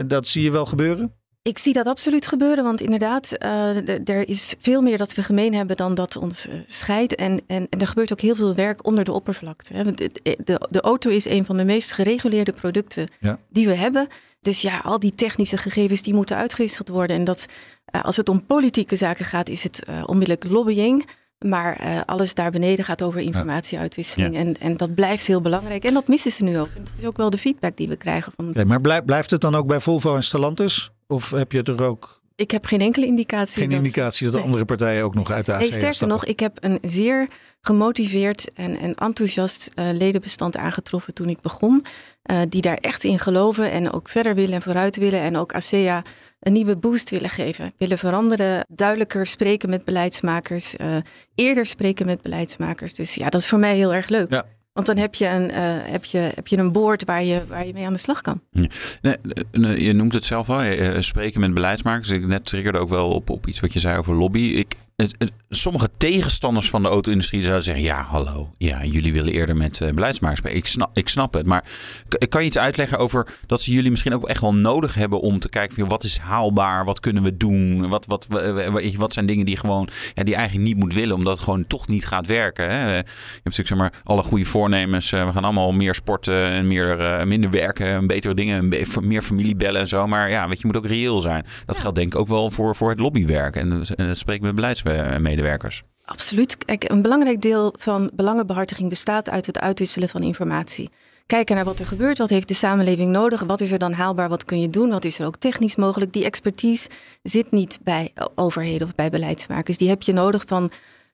Dat zie je wel gebeuren? Ik zie dat absoluut gebeuren, want inderdaad, uh, er is veel meer dat we gemeen hebben dan dat ons uh, scheidt. En, en, en, er gebeurt ook heel veel werk onder de oppervlakte. Hè. De, de, de, auto is een van de meest gereguleerde producten ja. die we hebben. Dus ja, al die technische gegevens die moeten uitgewisseld worden. En dat, uh, als het om politieke zaken gaat, is het onmiddellijk lobbying. Maar alles daar beneden gaat over informatieuitwisseling. Ja. En, en dat blijft heel belangrijk. En dat missen ze nu ook. En dat is ook wel de feedback die we krijgen. Van... Okay, maar blijft, blijft het dan ook bij Volvo en Stellantis? Of heb je er ook... Ik heb geen enkele indicatie. Geen dat... indicatie dat nee. andere partijen ook nog uit de ACA nee, Sterker stappen. nog, ik heb een zeer gemotiveerd en, en enthousiast uh, ledenbestand aangetroffen toen ik begon. Uh, die daar echt in geloven en ook verder willen en vooruit willen. En ook ASEA een nieuwe boost willen geven. Willen veranderen, duidelijker spreken met beleidsmakers. Uh, eerder spreken met beleidsmakers. Dus ja, dat is voor mij heel erg leuk. Ja. Want dan heb je een, uh, heb je, heb je een boord waar je, waar je mee aan de slag kan. Nee, nee, je noemt het zelf al, spreken met beleidsmakers. Ik net triggerde ook wel op, op iets wat je zei over lobby. Ik, het, het, sommige tegenstanders van de auto-industrie zouden zeggen: ja, hallo, ja, jullie willen eerder met uh, beleidsmakers. Ik snap, ik snap het. Maar kan je iets uitleggen over dat ze jullie misschien ook echt wel nodig hebben om te kijken van wat is haalbaar, wat kunnen we doen, wat, wat, wat, wat zijn dingen die gewoon ja, die eigenlijk niet moet willen, omdat het gewoon toch niet gaat werken. Hè? Je hebt natuurlijk zeg maar alle goede voornemens. We gaan allemaal meer sporten en meer, uh, minder werken, betere dingen, meer familie bellen en zo. Maar ja, weet je, moet ook reëel zijn. Dat ja. geldt denk ik ook wel voor, voor het lobbywerk en, en het spreken met beleidsmedewerkers. Absoluut. Kijk, een belangrijk deel van belangenbehartiging bestaat uit het uitwisselen van informatie. Kijken naar wat er gebeurt, wat heeft de samenleving nodig, wat is er dan haalbaar, wat kun je doen, wat is er ook technisch mogelijk. Die expertise zit niet bij overheden of bij beleidsmakers. Die heb je nodig van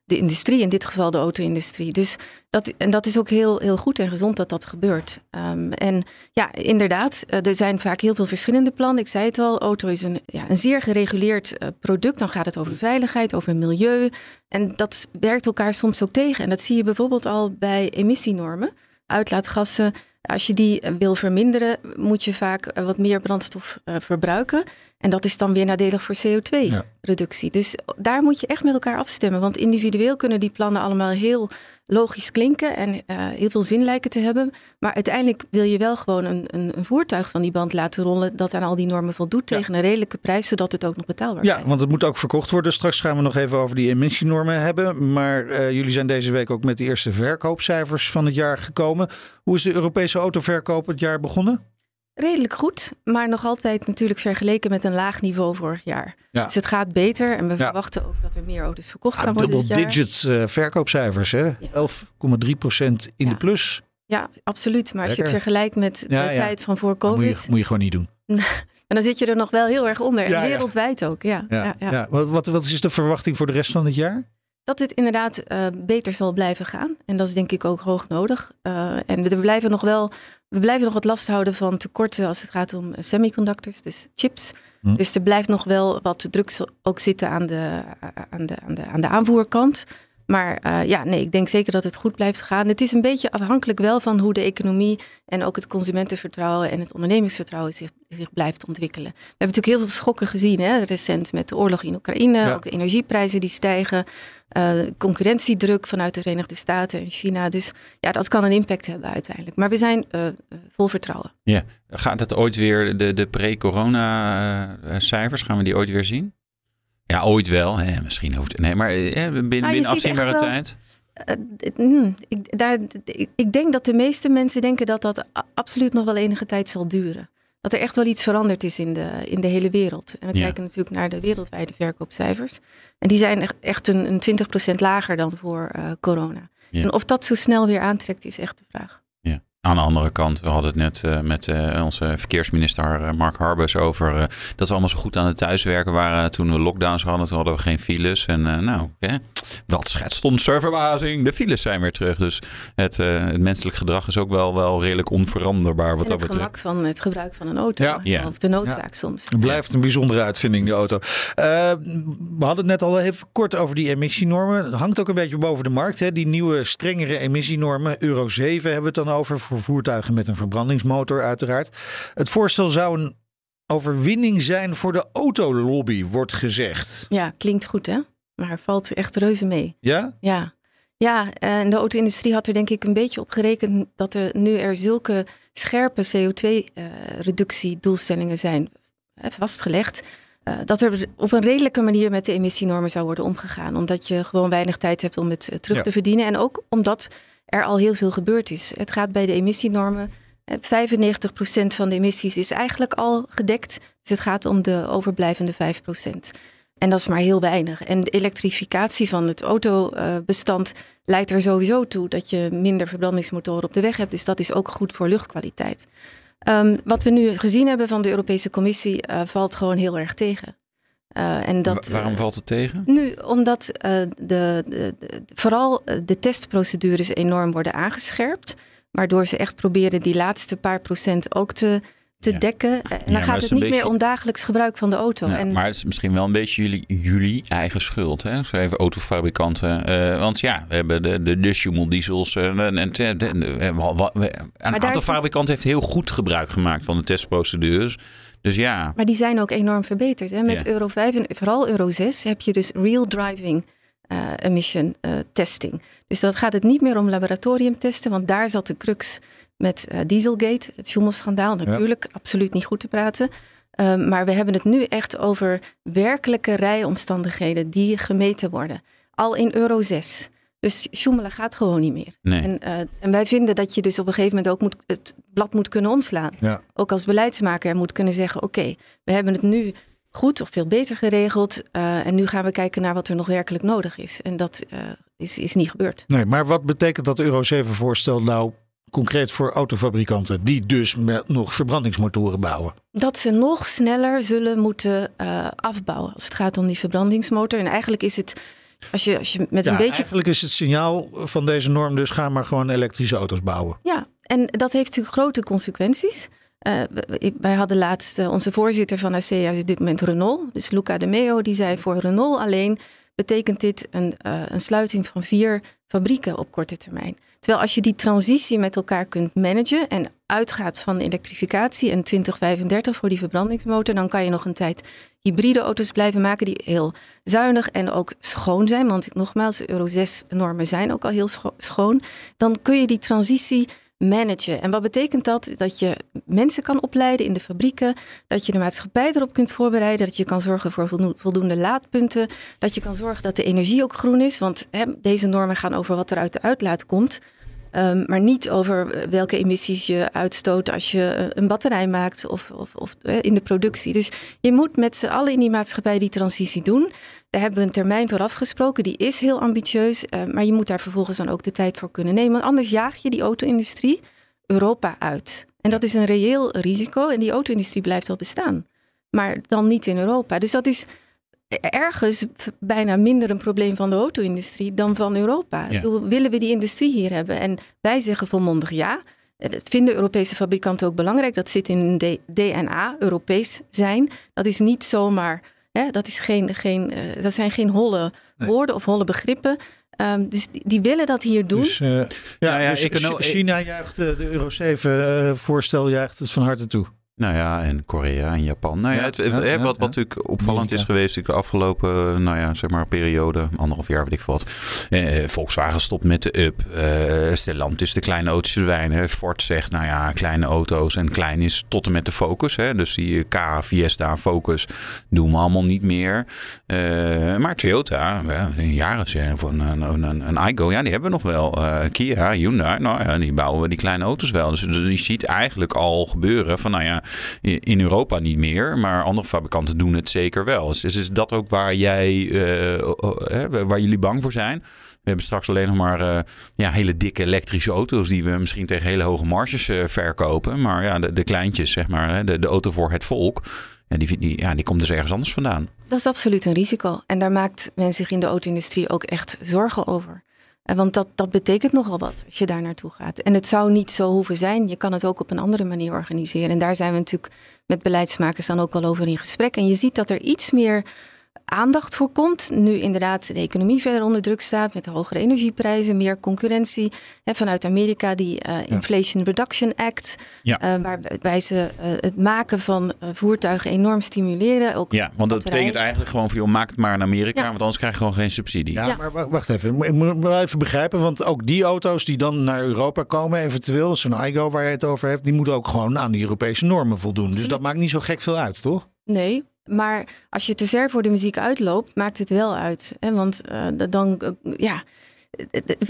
de industrie, in dit geval de auto-industrie. Dus dat, en dat is ook heel, heel goed en gezond dat dat gebeurt. Um, en ja, inderdaad, er zijn vaak heel veel verschillende plannen. Ik zei het al, auto is een, ja, een zeer gereguleerd uh, product. Dan gaat het over veiligheid, over milieu. En dat werkt elkaar soms ook tegen. En dat zie je bijvoorbeeld al bij emissienormen. Uitlaatgassen, als je die wil verminderen, moet je vaak wat meer brandstof verbruiken. En dat is dan weer nadelig voor CO2-reductie. Ja. Dus daar moet je echt met elkaar afstemmen. Want individueel kunnen die plannen allemaal heel logisch klinken en uh, heel veel zin lijken te hebben. Maar uiteindelijk wil je wel gewoon een, een, een, voertuig van die band laten rollen dat aan al die normen voldoet ja. tegen een redelijke prijs, zodat het ook nog betaalbaar ja, blijft. Ja, want het moet ook verkocht worden. Straks gaan we nog even over die emissienormen hebben. Maar uh, jullie zijn deze week ook met de eerste verkoopcijfers van het jaar gekomen. Hoe is de Europese autoverkoop het jaar begonnen? Redelijk goed, maar nog altijd natuurlijk vergeleken met een laag niveau vorig jaar. Ja. Dus het gaat beter en we ja. verwachten ook dat er meer auto's verkocht ja, gaan worden. Double digits uh, verkoopcijfers, hè? 11,3 procent in de plus. Ja, absoluut. Maar Lekker. als je het vergelijkt met de tijd van voor COVID. Moet je, moet je gewoon niet doen. *laughs* en dan zit je er nog wel heel erg onder. En wereldwijd ook, ja. ja, Wat, wat, wat is de verwachting voor de rest van het jaar? Dat het inderdaad uh, beter zal blijven gaan. En dat is denk ik ook hoog nodig. Uh, en we blijven nog wel, we blijven nog wat last houden van tekorten als het gaat om semiconductors, dus chips. Hm. Dus er blijft nog wel wat druk ook zitten aan de, aan de, aan de, aan de aanvoerkant. Maar uh, ja, nee, ik denk zeker dat het goed blijft gaan. Het is een beetje afhankelijk wel van hoe de economie en ook het consumentenvertrouwen en het ondernemingsvertrouwen zich, zich blijft ontwikkelen. We hebben natuurlijk heel veel schokken gezien, hè, recent met de oorlog in Oekraïne, ook de energieprijzen die stijgen, uh, concurrentiedruk vanuit de Verenigde Staten en China. Dus ja, dat kan een impact hebben uiteindelijk. Maar we zijn uh, vol vertrouwen. Ja, gaat het ooit weer, de, de pre-corona cijfers, gaan we die ooit weer zien? Ja, ooit wel. Hè, misschien hoeft Nee, maar eh, binnen, binnen afzienbare tijd. Uh, ik, daar, ik, denk dat de meeste mensen denken dat dat absoluut nog wel enige tijd zal duren. Dat er echt wel iets veranderd is in de, in de hele wereld. En we kijken natuurlijk naar de wereldwijde verkoopcijfers. En die zijn echt, echt een, een 20% lager dan voor uh, corona. En of dat zo snel weer aantrekt, is echt de vraag. Aan de andere kant, we hadden het net uh, met uh, onze verkeersminister uh, Mark Harbers over dat we allemaal zo goed aan het thuiswerken waren toen we lockdowns hadden. Toen hadden we geen files. En nou, wat schetst om serverwazing. De files zijn weer terug. Dus het, het, menselijk gedrag is ook wel, wel redelijk onveranderbaar wat en dat het betreft. gemak van het gebruik van een auto. Ja. Of de noodzaak soms. Het blijft een bijzondere uitvinding, de auto. we hadden het net al even kort over die emissienormen. Het hangt ook een beetje boven de markt. Hè? Die nieuwe strengere emissienormen. Euro 7 hebben we het dan over voor voertuigen met een verbrandingsmotor uiteraard. Het voorstel zou een overwinning zijn voor de autolobby, wordt gezegd. Ja, klinkt goed hè? Maar valt echt reuze mee. Ja? Ja. Ja, en de auto-industrie had er denk ik een beetje op gerekend dat er nu er zulke scherpe CO2-reductiedoelstellingen uh, zijn vastgelegd. Uh, dat er op een redelijke manier met de emissienormen zou worden omgegaan. Omdat je gewoon weinig tijd hebt om het terug te verdienen. En ook omdat er al heel veel gebeurd is. Het gaat bij de emissienormen. 95% eh, van de emissies is eigenlijk al gedekt. Dus het gaat om de overblijvende 5%. En dat is maar heel weinig. En de elektrificatie van het autobestand leidt er sowieso toe dat je minder verbrandingsmotoren op de weg hebt. Dus dat is ook goed voor luchtkwaliteit. Um, wat we nu gezien hebben van de Europese Commissie uh, valt gewoon heel erg tegen. Uh, en dat, waarom valt het tegen? Nu, omdat uh, de, de, de, vooral de testprocedures enorm worden aangescherpt. Waardoor ze echt proberen die laatste paar procent ook te, te ja. dekken. En dan gaat het niet beetje... meer om dagelijks gebruik van de auto. Ja, en... Maar het is misschien wel een beetje jullie, jullie eigen schuld. Hè? Zo even autofabrikanten. Uh, want ja, we hebben de, de, de diesels. En, en, en, een aantal fabrikanten heeft heel goed gebruik gemaakt van de testprocedures. Dus ja. Maar die zijn ook enorm verbeterd. Hè? Met ja. Euro 5 en vooral Euro 6 heb je dus real driving uh, emission uh, testing. Dus dan gaat het niet meer om laboratoriumtesten, want daar zat de crux met uh, Dieselgate, het Schumel-schandaal. Natuurlijk, ja. absoluut niet goed te praten. Um, maar we hebben het nu echt over werkelijke rijomstandigheden die gemeten worden. Al in Euro 6. Dus sjoemelen gaat gewoon niet meer. Nee. En, uh, en, wij vinden dat je dus op een gegeven moment ook moet, het blad moet kunnen omslaan. Ja. Ook als beleidsmaker moet kunnen zeggen: oké, okay, we hebben het nu goed of veel beter geregeld. Uh, en nu gaan we kijken naar wat er nog werkelijk nodig is. En dat uh, is, is niet gebeurd. Nee, maar wat betekent dat Euro 7 voorstel nou concreet voor autofabrikanten die dus met nog verbrandingsmotoren bouwen? Dat ze nog sneller zullen moeten uh, afbouwen als het gaat om die verbrandingsmotor. En eigenlijk is het als je, als je met ja, een beetje. Eigenlijk is het signaal van deze norm, dus ga maar gewoon elektrische auto's bouwen. Ja, en dat heeft natuurlijk grote consequenties. Uh, wij hadden laatst uh, onze voorzitter van ASEA, is op dit moment Renault, dus Luca de Meo, die zei voor Renault alleen betekent dit een, uh, een sluiting van vier fabrieken op korte termijn. Terwijl als je die transitie met elkaar kunt managen en uitgaat van elektrificatie en 2035 voor die verbrandingsmotor, dan kan je nog een tijd hybride auto's blijven maken die heel zuinig en ook schoon zijn. Want nogmaals, Euro 6 normen zijn ook al heel scho schoon. Dan kun je die transitie managen. En wat betekent dat? Dat je mensen kan opleiden in de fabrieken, dat je de maatschappij erop kunt voorbereiden, dat je kan zorgen voor voldoende laadpunten, dat je kan zorgen dat de energie ook groen is. Want hè, deze normen gaan over wat er uit de uitlaat komt. Um, maar niet over welke emissies je uitstoot als je een batterij maakt of, of, of in de productie. Dus je moet met z'n allen in die maatschappij die transitie doen. Daar hebben we een termijn voor afgesproken. Die is heel ambitieus. Uh, maar je moet daar vervolgens dan ook de tijd voor kunnen nemen. Want anders jaag je die auto-industrie Europa uit. En dat is een reëel risico. En die auto-industrie blijft wel bestaan. Maar dan niet in Europa. Dus dat is ergens bijna minder een probleem van de auto-industrie dan van Europa. Ja. Bedoel, willen we die industrie hier hebben? En wij zeggen volmondig ja. Dat vinden Europese fabrikanten ook belangrijk. Dat zit in DNA, Europees zijn. Dat is niet zomaar, hè, dat, is geen, geen, eh, dat zijn geen holle Nee. woorden of holle begrippen. Ehm, dus die, die willen dat hier doen. Dus, eh, ja, ja, dus China juicht eh, de Euro 7 eh, voorstel juicht het van harte toe. Nou ja, en Korea en Japan. Nou ja, het, ja, hè, ja, wat, wat natuurlijk opvallend is geweest ik de afgelopen nou ja, zeg maar, periode, anderhalf jaar weet ik wat. Eh, Volkswagen stopt met de Up. Eh Stellantis de kleine auto's verdwijnen. Ford zegt, nou ja, kleine auto's en klein is tot en met de Focus. Hè. Dus die K, Fiesta, Focus doen we allemaal niet meer. Eh, maar Toyota, ja, een jaren zijn voor een, een, een, een Igo, ja, die hebben we nog wel. Eh, Kia, Hyundai, nou ja, die bouwen we die kleine auto's wel. Dus je ziet eigenlijk al gebeuren van, nou ja, in Europa niet meer, maar andere fabrikanten doen het zeker wel. Dus is dat ook waar jij, eh, waar jullie bang voor zijn? We hebben straks alleen nog maar eh, ja, hele dikke elektrische auto's die we misschien tegen hele hoge marges eh, verkopen. Maar ja, de, de kleintjes, zeg maar, hè, de, de auto voor het volk, ja, die, die, ja, die komt dus ergens anders vandaan. Dat is absoluut een risico. En daar maakt men zich in de auto-industrie ook echt zorgen over. Eh, Want dat, dat betekent nogal wat als je daar naartoe gaat. En het zou niet zo hoeven zijn. Je kan het ook op een andere manier organiseren. En daar zijn we natuurlijk met beleidsmakers dan ook al over in gesprek. En je ziet dat er iets meer aandacht voor komt. Nu inderdaad de economie verder onder druk staat met hogere energieprijzen, meer concurrentie. Hè, vanuit Amerika die eh, Inflation Reduction Act, Ja. eh, waarbij ze eh, het maken van voertuigen enorm stimuleren. Ook Ja, want dat betekent eigenlijk gewoon van, joh, maak het maar in Amerika, Ja. want anders krijg je gewoon geen subsidie. Ja, Ja. maar wacht, even. Ik moet- wel even begrijpen, want ook die auto's die dan naar Europa komen, eventueel, zo'n iGo waar je het over hebt, die moeten ook gewoon aan die Europese normen voldoen. Dus dat maakt niet zo gek veel uit, toch? Nee, maar als je te ver voor de muziek uitloopt, maakt het wel uit. Hè? Want eh, dan, eh, ja,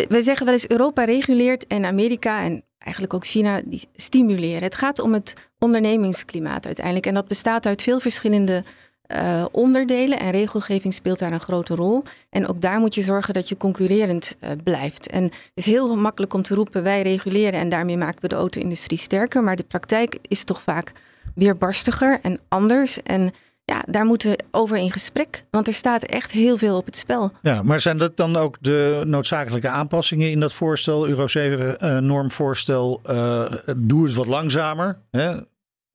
we zeggen wel eens Europa reguleert en Amerika en eigenlijk ook China die stimuleren. Het gaat om het ondernemingsklimaat uiteindelijk. En dat bestaat uit veel verschillende eh, onderdelen en regelgeving speelt daar een grote rol. En ook daar moet je zorgen dat je concurrerend blijft. En het is heel makkelijk om te roepen wij reguleren en daarmee maken we de auto-industrie sterker. Maar de praktijk is toch vaak weerbarstiger en anders. En ja, daar moeten we over in gesprek. Want er staat echt heel veel op het spel. Ja, maar zijn dat dan ook de noodzakelijke aanpassingen in dat voorstel, Euro 7 eh, normvoorstel? eh, doe het wat langzamer. Hè?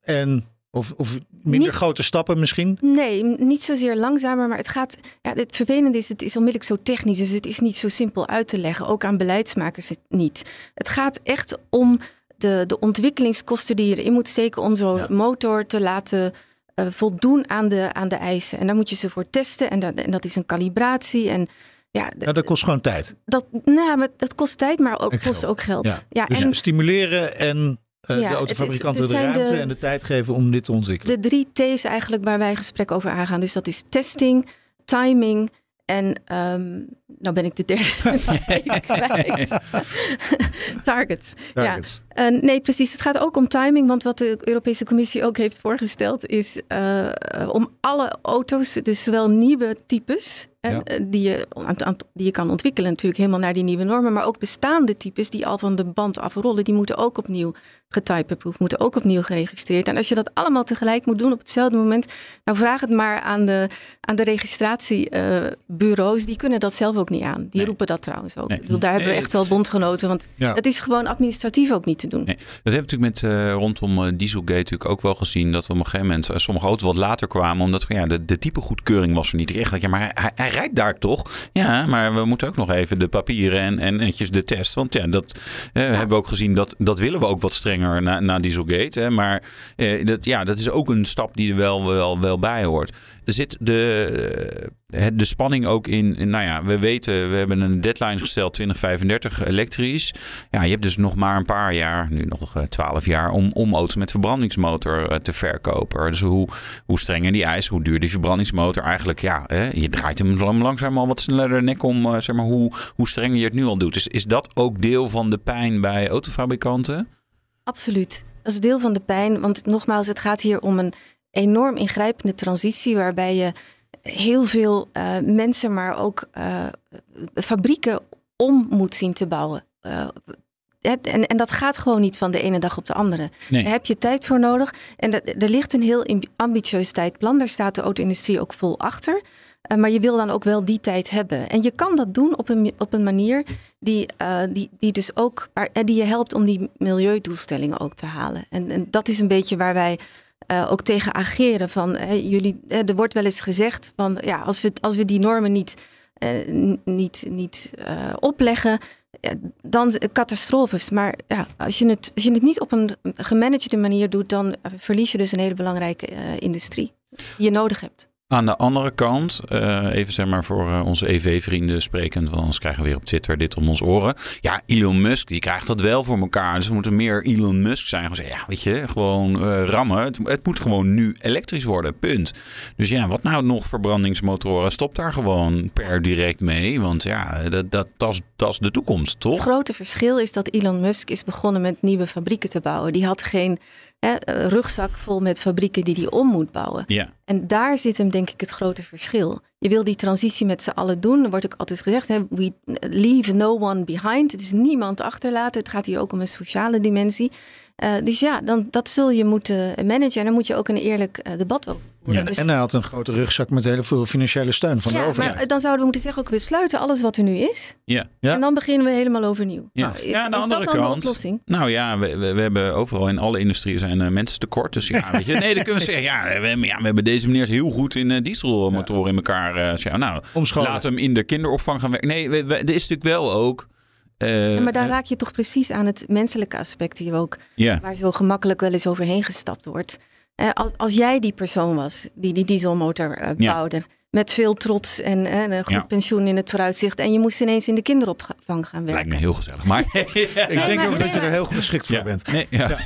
En, of, of minder Niet- grote stappen misschien? Nee, niet zozeer langzamer, maar het gaat. Ja, het vervelende is, het is onmiddellijk zo technisch, dus het is niet zo simpel uit te leggen. Ook aan beleidsmakers het niet. Het gaat echt om de, de ontwikkelingskosten die je erin moet steken om zo'n Ja. motor te laten eh, voldoen aan de, aan de eisen. En daar moet je ze voor testen en dat, en dat is een calibratie. En ja, dat kost gewoon tijd. dat, nou, maar dat kost tijd, maar ook, En kost geld. ook geld. Ja. Ja, Dus en stimuleren en eh, Ja, de autofabrikanten het- de het ruimte de- en de tijd geven om dit te ontwikkelen. de drie T's eigenlijk waar wij gesprek over aangaan. Dus dat is testing, timing en ehm nou ben ik de derde. *laughs* *laughs* Targets. *laughs* Targets. Ja. Eh, nee, precies. Het gaat ook om timing. Want wat de Europese Commissie ook heeft voorgesteld is eh, eh, om alle auto's, dus zowel nieuwe types Ja. eh, die, je, aan- aan- die je kan ontwikkelen, natuurlijk helemaal naar die nieuwe normen, maar ook bestaande types die al van de band afrollen, die moeten ook opnieuw getypeproefd, moeten ook opnieuw geregistreerd. En als je dat allemaal tegelijk moet doen op hetzelfde moment, nou vraag het maar aan de, aan de registratiebureaus. die kunnen dat zelf ook niet aan. Die Nee. roepen dat trouwens ook. Nee. Ik bedoel, daar hebben we echt wel bondgenoten, want Ja. dat is gewoon administratief ook niet te doen. Nee, dat hebben we natuurlijk met eh, rondom eh, Dieselgate natuurlijk ook wel gezien. Dat we op een gegeven moment eh, sommige auto's wat later kwamen. Omdat ja, de, de type goedkeuring was er niet. Ik dacht, ja, maar hij, hij, hij rijdt daar toch? Ja, maar we moeten ook nog even de papieren en, en netjes de test. Want ja, dat hebben we ook gezien. Dat, dat willen we ook wat strenger na, na Dieselgate. Hè. Maar dat, ja, dat is ook een stap die er wel, wel, wel bij hoort. Zit de, eh, de spanning ook in, nou ja, we weten, we hebben een deadline gesteld 2035 elektrisch. Ja, je hebt dus nog maar een paar jaar, nu nog eh, 12 jaar, om, om auto's met verbrandingsmotor eh, te verkopen. Dus hoe, hoe strenger die eisen, hoe duurder die verbrandingsmotor eigenlijk, ja, hè, je draait hem lang- langzaam al wat sneller de nek om, eh, zeg maar, hoe, hoe strenger je het nu al doet. Dus is dat ook deel van de pijn bij autofabrikanten? Absoluut. Dat is deel van de pijn. Want nogmaals, het gaat hier om een enorm ingrijpende transitie. waarbij je heel veel eh, mensen, maar ook eh, fabrieken om moet zien te bouwen. Eh, het- en, en dat gaat gewoon niet van de ene dag op de andere. Nee. Daar heb je tijd voor nodig. En dat, er ligt een heel ambitieus tijdplan. Daar staat de auto-industrie ook vol achter. Uh, maar je wil dan ook wel die tijd hebben. En je kan dat doen op een, op een manier die, uh, die, die dus ook die je helpt om die milieudoelstellingen ook te halen. En, en dat is een beetje waar wij uh, ook tegen ageren. Van, jullie, er wordt wel eens gezegd van ja, als we, als we die normen niet, niet, niet opleggen, dan catastrofes. Maar ja, als, je het, als je het niet op een gemanagede manier doet, dan verlies je dus een hele belangrijke industrie die je nodig hebt. Aan de andere kant, uh, even zeg maar voor uh, onze EV-vrienden sprekend, want anders krijgen we weer op Twitter dit om ons oren. Ja, Elon Musk, die krijgt dat wel voor elkaar. Dus we moeten meer Elon Musk zijn. Zeggen, ja, weet je, gewoon uh, rammen. Het, moet gewoon nu elektrisch worden, punt. Dus ja, wat nou nog verbrandingsmotoren? Stop daar gewoon per direct mee, want ja, dat, dat, dat is de toekomst, toch? Het grote verschil is dat Elon Musk is begonnen met nieuwe fabrieken te bouwen. Die had geen hè, rugzak vol met fabrieken die hij om moet bouwen. Ja. En daar zit hem denk ik het grote verschil. Je wil die transitie met z'n allen doen. Er wordt ook altijd gezegd, hè, we leave no one behind. Dus niemand achterlaten. Het gaat hier ook om een sociale dimensie. Uh, dus ja, dan, dat zul je moeten managen. En dan moet je ook een eerlijk uh, debat over ja, dus... En hij had een grote rugzak met heel veel financiële steun van ja, de overheid. Maar dan zouden we moeten zeggen, ook we sluiten alles wat er nu is. Ja. En dan beginnen we helemaal overnieuw. Ja, nou, is, ja aan de is andere dat dan kant. De oplossing? Nou ja, we, we, we, hebben overal in alle industrieën zijn uh, mensen tekort. Dus ja, weet je, nee, dan kunnen we *laughs* zeggen, ja, we, ja, we hebben deze meneer heel goed in uh, dieselmotoren in elkaar. Uh, nou, laat hem in de kinderopvang gaan werken. Nee, we, we, er is natuurlijk wel ook. Uh, ja, maar daar raak je toch precies aan het menselijke aspect hier ook. Yeah. Waar zo gemakkelijk wel eens overheen gestapt wordt. Uh, als, als jij die persoon was die die dieselmotor uh, bouwde. Met veel trots en, en een goed ja. pensioen in het vooruitzicht. En je moest ineens in de kinderopvang gaan werken. Lijkt me heel gezellig. Maar *laughs* ik denk maar, ook nee, dat je er heel geschikt voor ja. bent. Nee, ja. *laughs*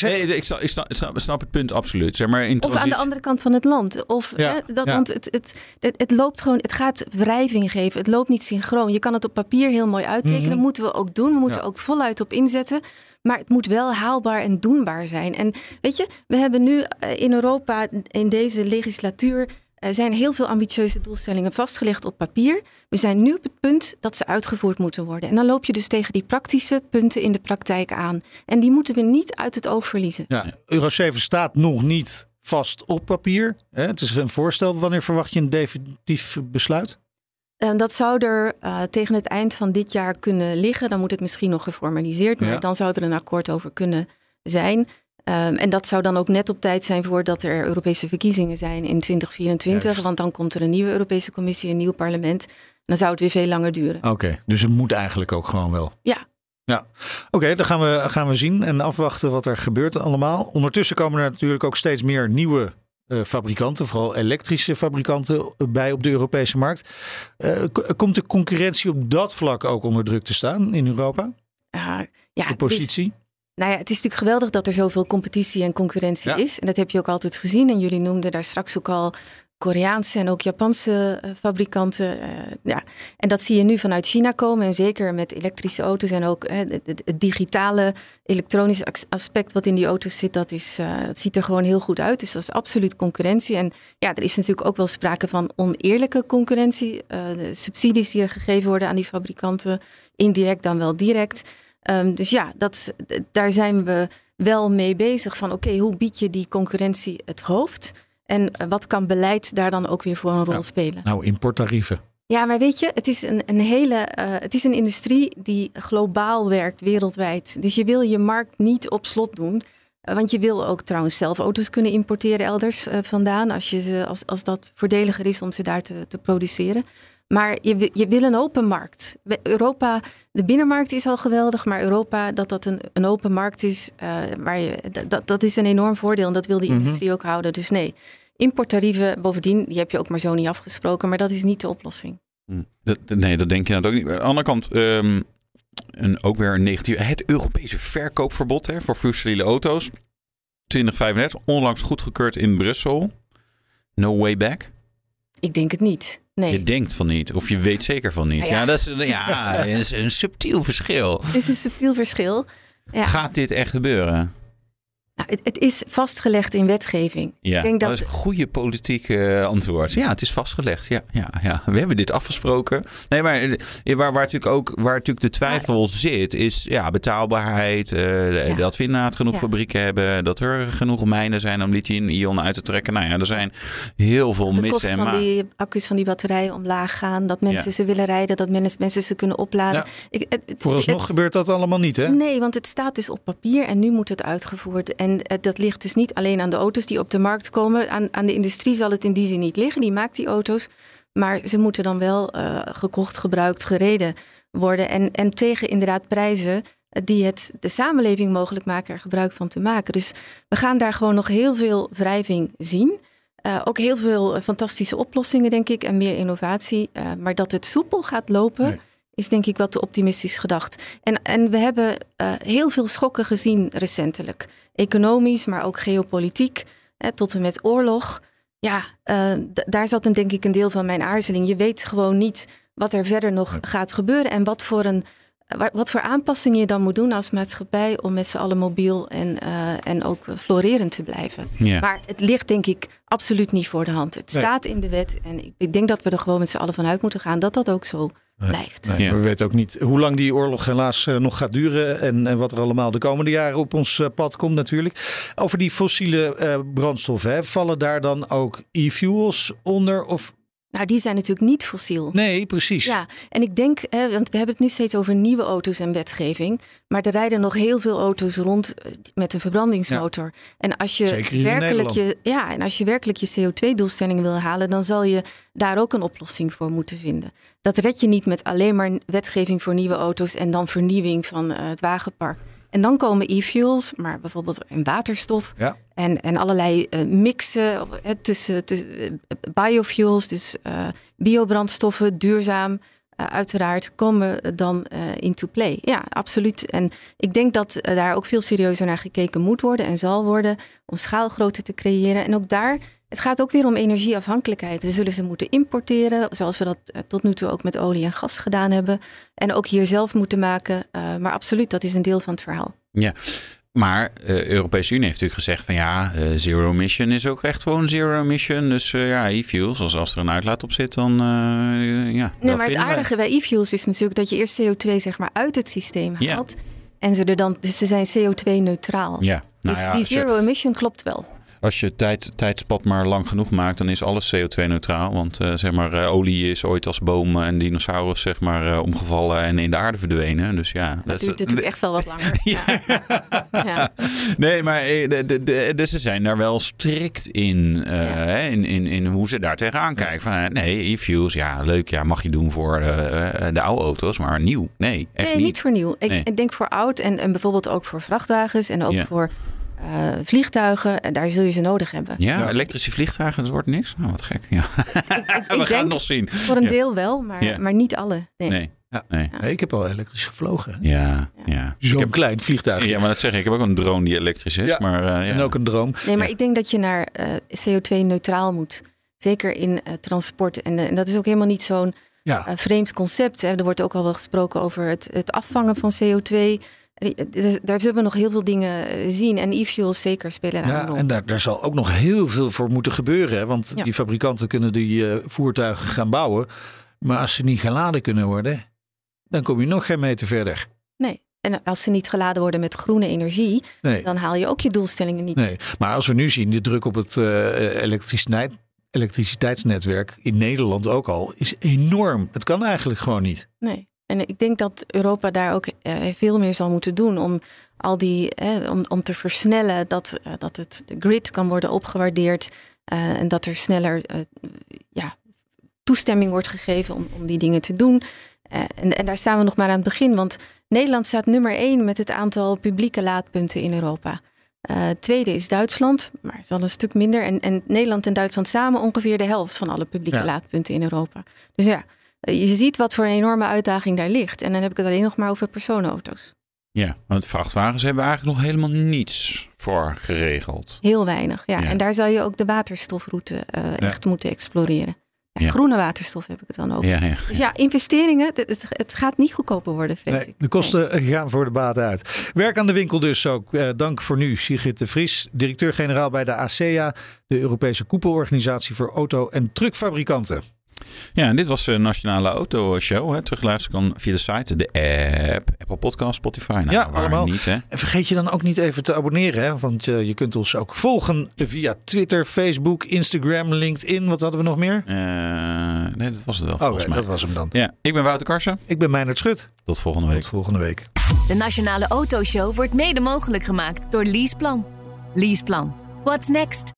nee, ik, snap, ik, snap, ik snap het punt absoluut. Zeg maar in of aan de andere kant van het land. Of, hè, dat, Want het, het, het, het, loopt gewoon, het gaat wrijving geven. Het loopt niet synchroon. Je kan het op papier heel mooi uittekenen. Mm -hmm. moeten we ook doen. We moeten ook voluit op inzetten. Maar het moet wel haalbaar en doenbaar zijn. En weet je, we hebben nu in Europa in deze legislatuur. Er zijn heel veel ambitieuze doelstellingen vastgelegd op papier. We zijn nu op het punt dat ze uitgevoerd moeten worden. En dan loop je dus tegen die praktische punten in de praktijk aan. En die moeten we niet uit het oog verliezen. Ja, Euro 7 staat nog niet vast op papier. Het is een voorstel. Wanneer verwacht je een definitief besluit? Uh, dat zou er uh, tegen het eind van dit jaar kunnen liggen. Dan moet het misschien nog geformaliseerd, maar ja. dan zou er een akkoord over kunnen zijn. Um, en dat zou dan ook net op tijd zijn voordat er Europese verkiezingen zijn in 2024. Juist. Want dan komt er een nieuwe Europese Commissie, een nieuw parlement. En dan zou het weer veel langer duren. Oké, okay, dus het moet eigenlijk ook gewoon wel. Ja. Ja, oké, okay, dan gaan we, gaan we zien en afwachten wat er gebeurt allemaal. Ondertussen komen er natuurlijk ook steeds meer nieuwe uh, fabrikanten, vooral elektrische fabrikanten, bij op de Europese markt. Uh, komt de concurrentie op dat vlak ook onder druk te staan in Europa? Uh, ja, de positie? Nou ja, het is natuurlijk geweldig dat er zoveel competitie en concurrentie Ja. is. En dat heb je ook altijd gezien. En jullie noemden daar straks ook al Koreaanse en ook Japanse uh, fabrikanten. Uh, ja. En dat zie je nu vanuit China komen. En zeker met elektrische auto's en ook uh, het, digitale, elektronische aspect wat in die auto's zit, dat, is, uh, dat ziet er gewoon heel goed uit. Dus dat is absoluut concurrentie. En ja, er is natuurlijk ook wel sprake van oneerlijke concurrentie. De subsidies die er gegeven worden aan die fabrikanten, indirect dan wel direct. Um, dus ja, dat, daar zijn we wel mee bezig van oké, okay, hoe bied je die concurrentie het hoofd? En wat kan beleid daar dan ook weer voor een rol Ja. spelen? Nou, importtarieven. Ja, maar weet je, het is een, een hele. Uh, het is een industrie die globaal werkt, wereldwijd. Dus je wil je markt niet op slot doen. Uh, want je wil ook trouwens zelf auto's kunnen importeren elders uh, vandaan. Als, je ze, als, als dat voordeliger is om ze daar te, te produceren. Maar je, je wil een open markt. Europa, de binnenmarkt is al geweldig, maar Europa, dat dat een, een open markt is, uh, waar je, dat, dat is een enorm voordeel en dat wil die industrie mm -hmm. ook houden. Dus nee, importtarieven, bovendien, die heb je ook maar zo niet afgesproken, maar dat is niet de oplossing. Dat, nee, dat denk je dat ook niet. Aan de andere kant, um, een, ook weer een negatief. Het Europese verkoopverbod hè, voor fossiele auto's. 2035, onlangs goedgekeurd in Brussel. No way back. Ik denk het niet. Nee. Je denkt van niet, of je weet zeker van niet. Nou ja. ja. dat is, ja, *laughs* is een subtiel verschil. Het is een subtiel verschil. Ja. Gaat dit echt gebeuren? Nou, het, het, is vastgelegd in wetgeving. Ja, ik denk dat... dat is een goede politieke eh, antwoord. Ja, het is vastgelegd. Ja, ja, ja. We hebben dit afgesproken. Nee, maar eh, waar, waar natuurlijk ook waar natuurlijk de twijfel zit, is ja, betaalbaarheid. Uh, Dat we inderdaad genoeg fabrieken hebben. Dat er genoeg mijnen zijn om lithium-ion uit te trekken. Nou ja, er zijn heel veel missen. De kosten van die accu's van die batterijen omlaag gaan. Dat mensen ze willen rijden. Dat mensen ze kunnen opladen. Ik, het, Vooralsnog gebeurt dat allemaal niet, hè? Nee, want het staat dus op papier en nu moet het uitgevoerd. En en eh, dat ligt dus niet alleen aan de auto's die op de markt komen. Aan, aan de industrie zal het in die zin niet liggen. Die maakt die auto's. Maar ze moeten dan wel uh, gekocht, gebruikt, gereden worden. En, en tegen inderdaad prijzen eh, die het de samenleving mogelijk maken er gebruik van te maken. Dus we gaan daar gewoon nog heel veel wrijving zien. Ook heel veel fantastische oplossingen, denk ik, en meer innovatie. Maar dat het soepel gaat lopen, is denk ik wat te optimistisch gedacht. En, en we hebben uh, heel veel schokken gezien recentelijk. Economisch, maar ook geopolitiek, hè, tot en met oorlog. Ja, uh, daar zat een, denk ik een deel van mijn aarzeling. Je weet gewoon niet wat er verder nog gaat gebeuren en wat voor, een, wat voor aanpassingen je dan moet doen als maatschappij om met z'n allen mobiel en, uh, en ook florerend te blijven. Ja. Maar het ligt denk ik absoluut niet voor de hand. Het nee. staat in de wet en ik, ik denk dat we er gewoon met z'n allen vanuit moeten gaan dat dat ook zo blijft. Nee, We weten ook niet hoe lang die oorlog helaas uh, nog gaat duren en, en, wat er allemaal de komende jaren op ons uh, pad komt natuurlijk. Over die fossiele uh, brandstoffen, hè, vallen daar dan ook e-fuels onder of nou, die zijn natuurlijk niet fossiel. Nee, precies. Ja, en ik denk, hè, want we hebben het nu steeds over nieuwe auto's en wetgeving. Maar er rijden nog heel veel auto's rond met een verbrandingsmotor. Ja. En als je werkelijk je, ja, en als je werkelijk je CO2-doelstelling wil halen, dan zal je daar ook een oplossing voor moeten vinden. Dat red je niet met alleen maar wetgeving voor nieuwe auto's en dan vernieuwing van uh, het wagenpark. En dan komen e-fuels, maar bijvoorbeeld in waterstof ja. En, en allerlei uh, mixen uh, tussen, uh, biofuels, dus biobrandstoffen, duurzaam uiteraard, komen dan into play. Ja, absoluut. En ik denk dat daar ook veel serieuzer naar gekeken moet worden en zal worden om schaalgrootte te creëren. En ook daar het gaat ook weer om energieafhankelijkheid. We zullen ze moeten importeren, zoals we dat tot nu toe ook met olie en gas gedaan hebben. En ook hier zelf moeten maken. Uh, maar absoluut, dat is een deel van het verhaal. Ja. Maar de uh, Europese Unie heeft natuurlijk gezegd van ja, uh, zero emission is ook echt gewoon zero emission. Dus ja, e-fuels, als, als er een uitlaat op zit, dan ja. Nee, maar het aardige wij. bij e-fuels is natuurlijk dat je eerst CO2 zeg maar uit het systeem haalt. En ze er dan, dus ze zijn CO2-neutraal. Ja. Nou dus ja, die zero emission klopt wel als je tijd, tijdspad maar lang genoeg maakt, dan is alles CO2-neutraal. Want uh, zeg maar, uh, olie is ooit als boom en dinosaurus zeg maar, uh, omgevallen en in de aarde verdwenen. Dus ja, dat duurt natuurlijk echt wel wat langer. *laughs* ja. ja. Nee, maar de, de, de, de, ze zijn daar wel strikt in, ja. in, in, in hoe ze daar tegenaan kijken. Van, nee, e-fuels, ja, leuk, ja, mag je doen voor de oude auto's, maar nieuw, nee, echt nee, niet. niet voor nieuw. Ik, Nee. ik denk voor oud en, en bijvoorbeeld ook voor vrachtwagens en ook voor uh, vliegtuigen. En daar zul je ze nodig hebben. Ja, Ja. elektrische vliegtuigen, dat wordt niks. Nou, wat gek. Ja. Ik, ik *laughs* We gaan denk het nog zien. voor een Ja. deel wel, maar, Ja. maar niet alle. Nee. Nee. Ja. Nee. Ik heb al elektrisch gevlogen. Ja, ja. Ik Zo'n heb, klein vliegtuig. ja, maar dat zeg ik. Ik heb ook een drone die elektrisch is. Ja. Maar, eh, ja. En ook een droom. Nee, maar Ja. ik denk dat je naar eh, CO2-neutraal moet. Zeker in eh, transport. En, eh, en dat is ook helemaal niet zo'n Ja, eh, vreemd concept. Hè. Er wordt ook al wel gesproken over het, het afvangen van CO2. Dus Daar zullen we nog heel veel dingen eh, zien. En e-fuels zeker spelen daar een ja rol. en daar, daar zal ook nog heel veel voor moeten gebeuren. Hè? Want Ja. die fabrikanten kunnen die eh, voertuigen gaan bouwen. Maar als ze niet geladen kunnen worden, dan kom je nog geen meter verder. Nee. En als ze niet geladen worden met groene energie, Nee. dan haal je ook je doelstellingen niet. Nee, maar als we nu zien, de druk op het eh, elektriciteit, elektriciteitsnetwerk in Nederland ook al, is enorm. Het kan eigenlijk gewoon niet. Nee. En ik denk dat Europa daar ook eh, veel meer zal moeten doen om al die, eh, om, om te versnellen dat, eh, dat het de grid kan worden opgewaardeerd en dat er sneller ja, toestemming wordt gegeven om, om die dingen te doen. En, en daar staan we nog maar aan het begin, want Nederland staat nummer één met het aantal publieke laadpunten in Europa. Tweede is Duitsland, maar is dan een stuk minder. En, en Nederland en Duitsland samen ongeveer de helft van alle publieke Ja. laadpunten in Europa. Dus ja, je ziet wat voor een enorme uitdaging daar ligt. En dan heb ik het alleen nog maar over personenauto's. Ja, want vrachtwagens hebben eigenlijk nog helemaal niets voor geregeld. Heel weinig. Ja. Ja. En daar zou je ook de waterstofroute eh, echt moeten exploreren. Ja. Groene waterstof heb ik het dan over. Ja. Dus ja, investeringen, het, het, het gaat niet goedkoper worden, vrees Nee, ik. de kosten gaan voor de baat uit. Werk aan de winkel dus ook. Eh, dank voor nu, Sigrid de Vries, directeur-generaal bij de ASEA, de Europese koepelorganisatie voor auto- en truckfabrikanten. Ja, en dit was de Nationale Auto Show. Hè. Terugluisteren kan via de site, de app, Apple Podcast, Spotify. Nou, Ja, allemaal. Niet, hè? En vergeet je dan ook niet even te abonneren, hè? want eh, je kunt ons ook volgen via Twitter, Facebook, Instagram, LinkedIn. Wat hadden we nog meer? Eh, nee, dat was het wel Oh, volgens mij. dat was hem dan. Ja, ik ben Wouter Karsen. Ik ben Meijnerd Schut. Tot volgende week. Tot volgende week. De Nationale Autoshow wordt mede mogelijk gemaakt door Leaseplan. Leaseplan. What's next?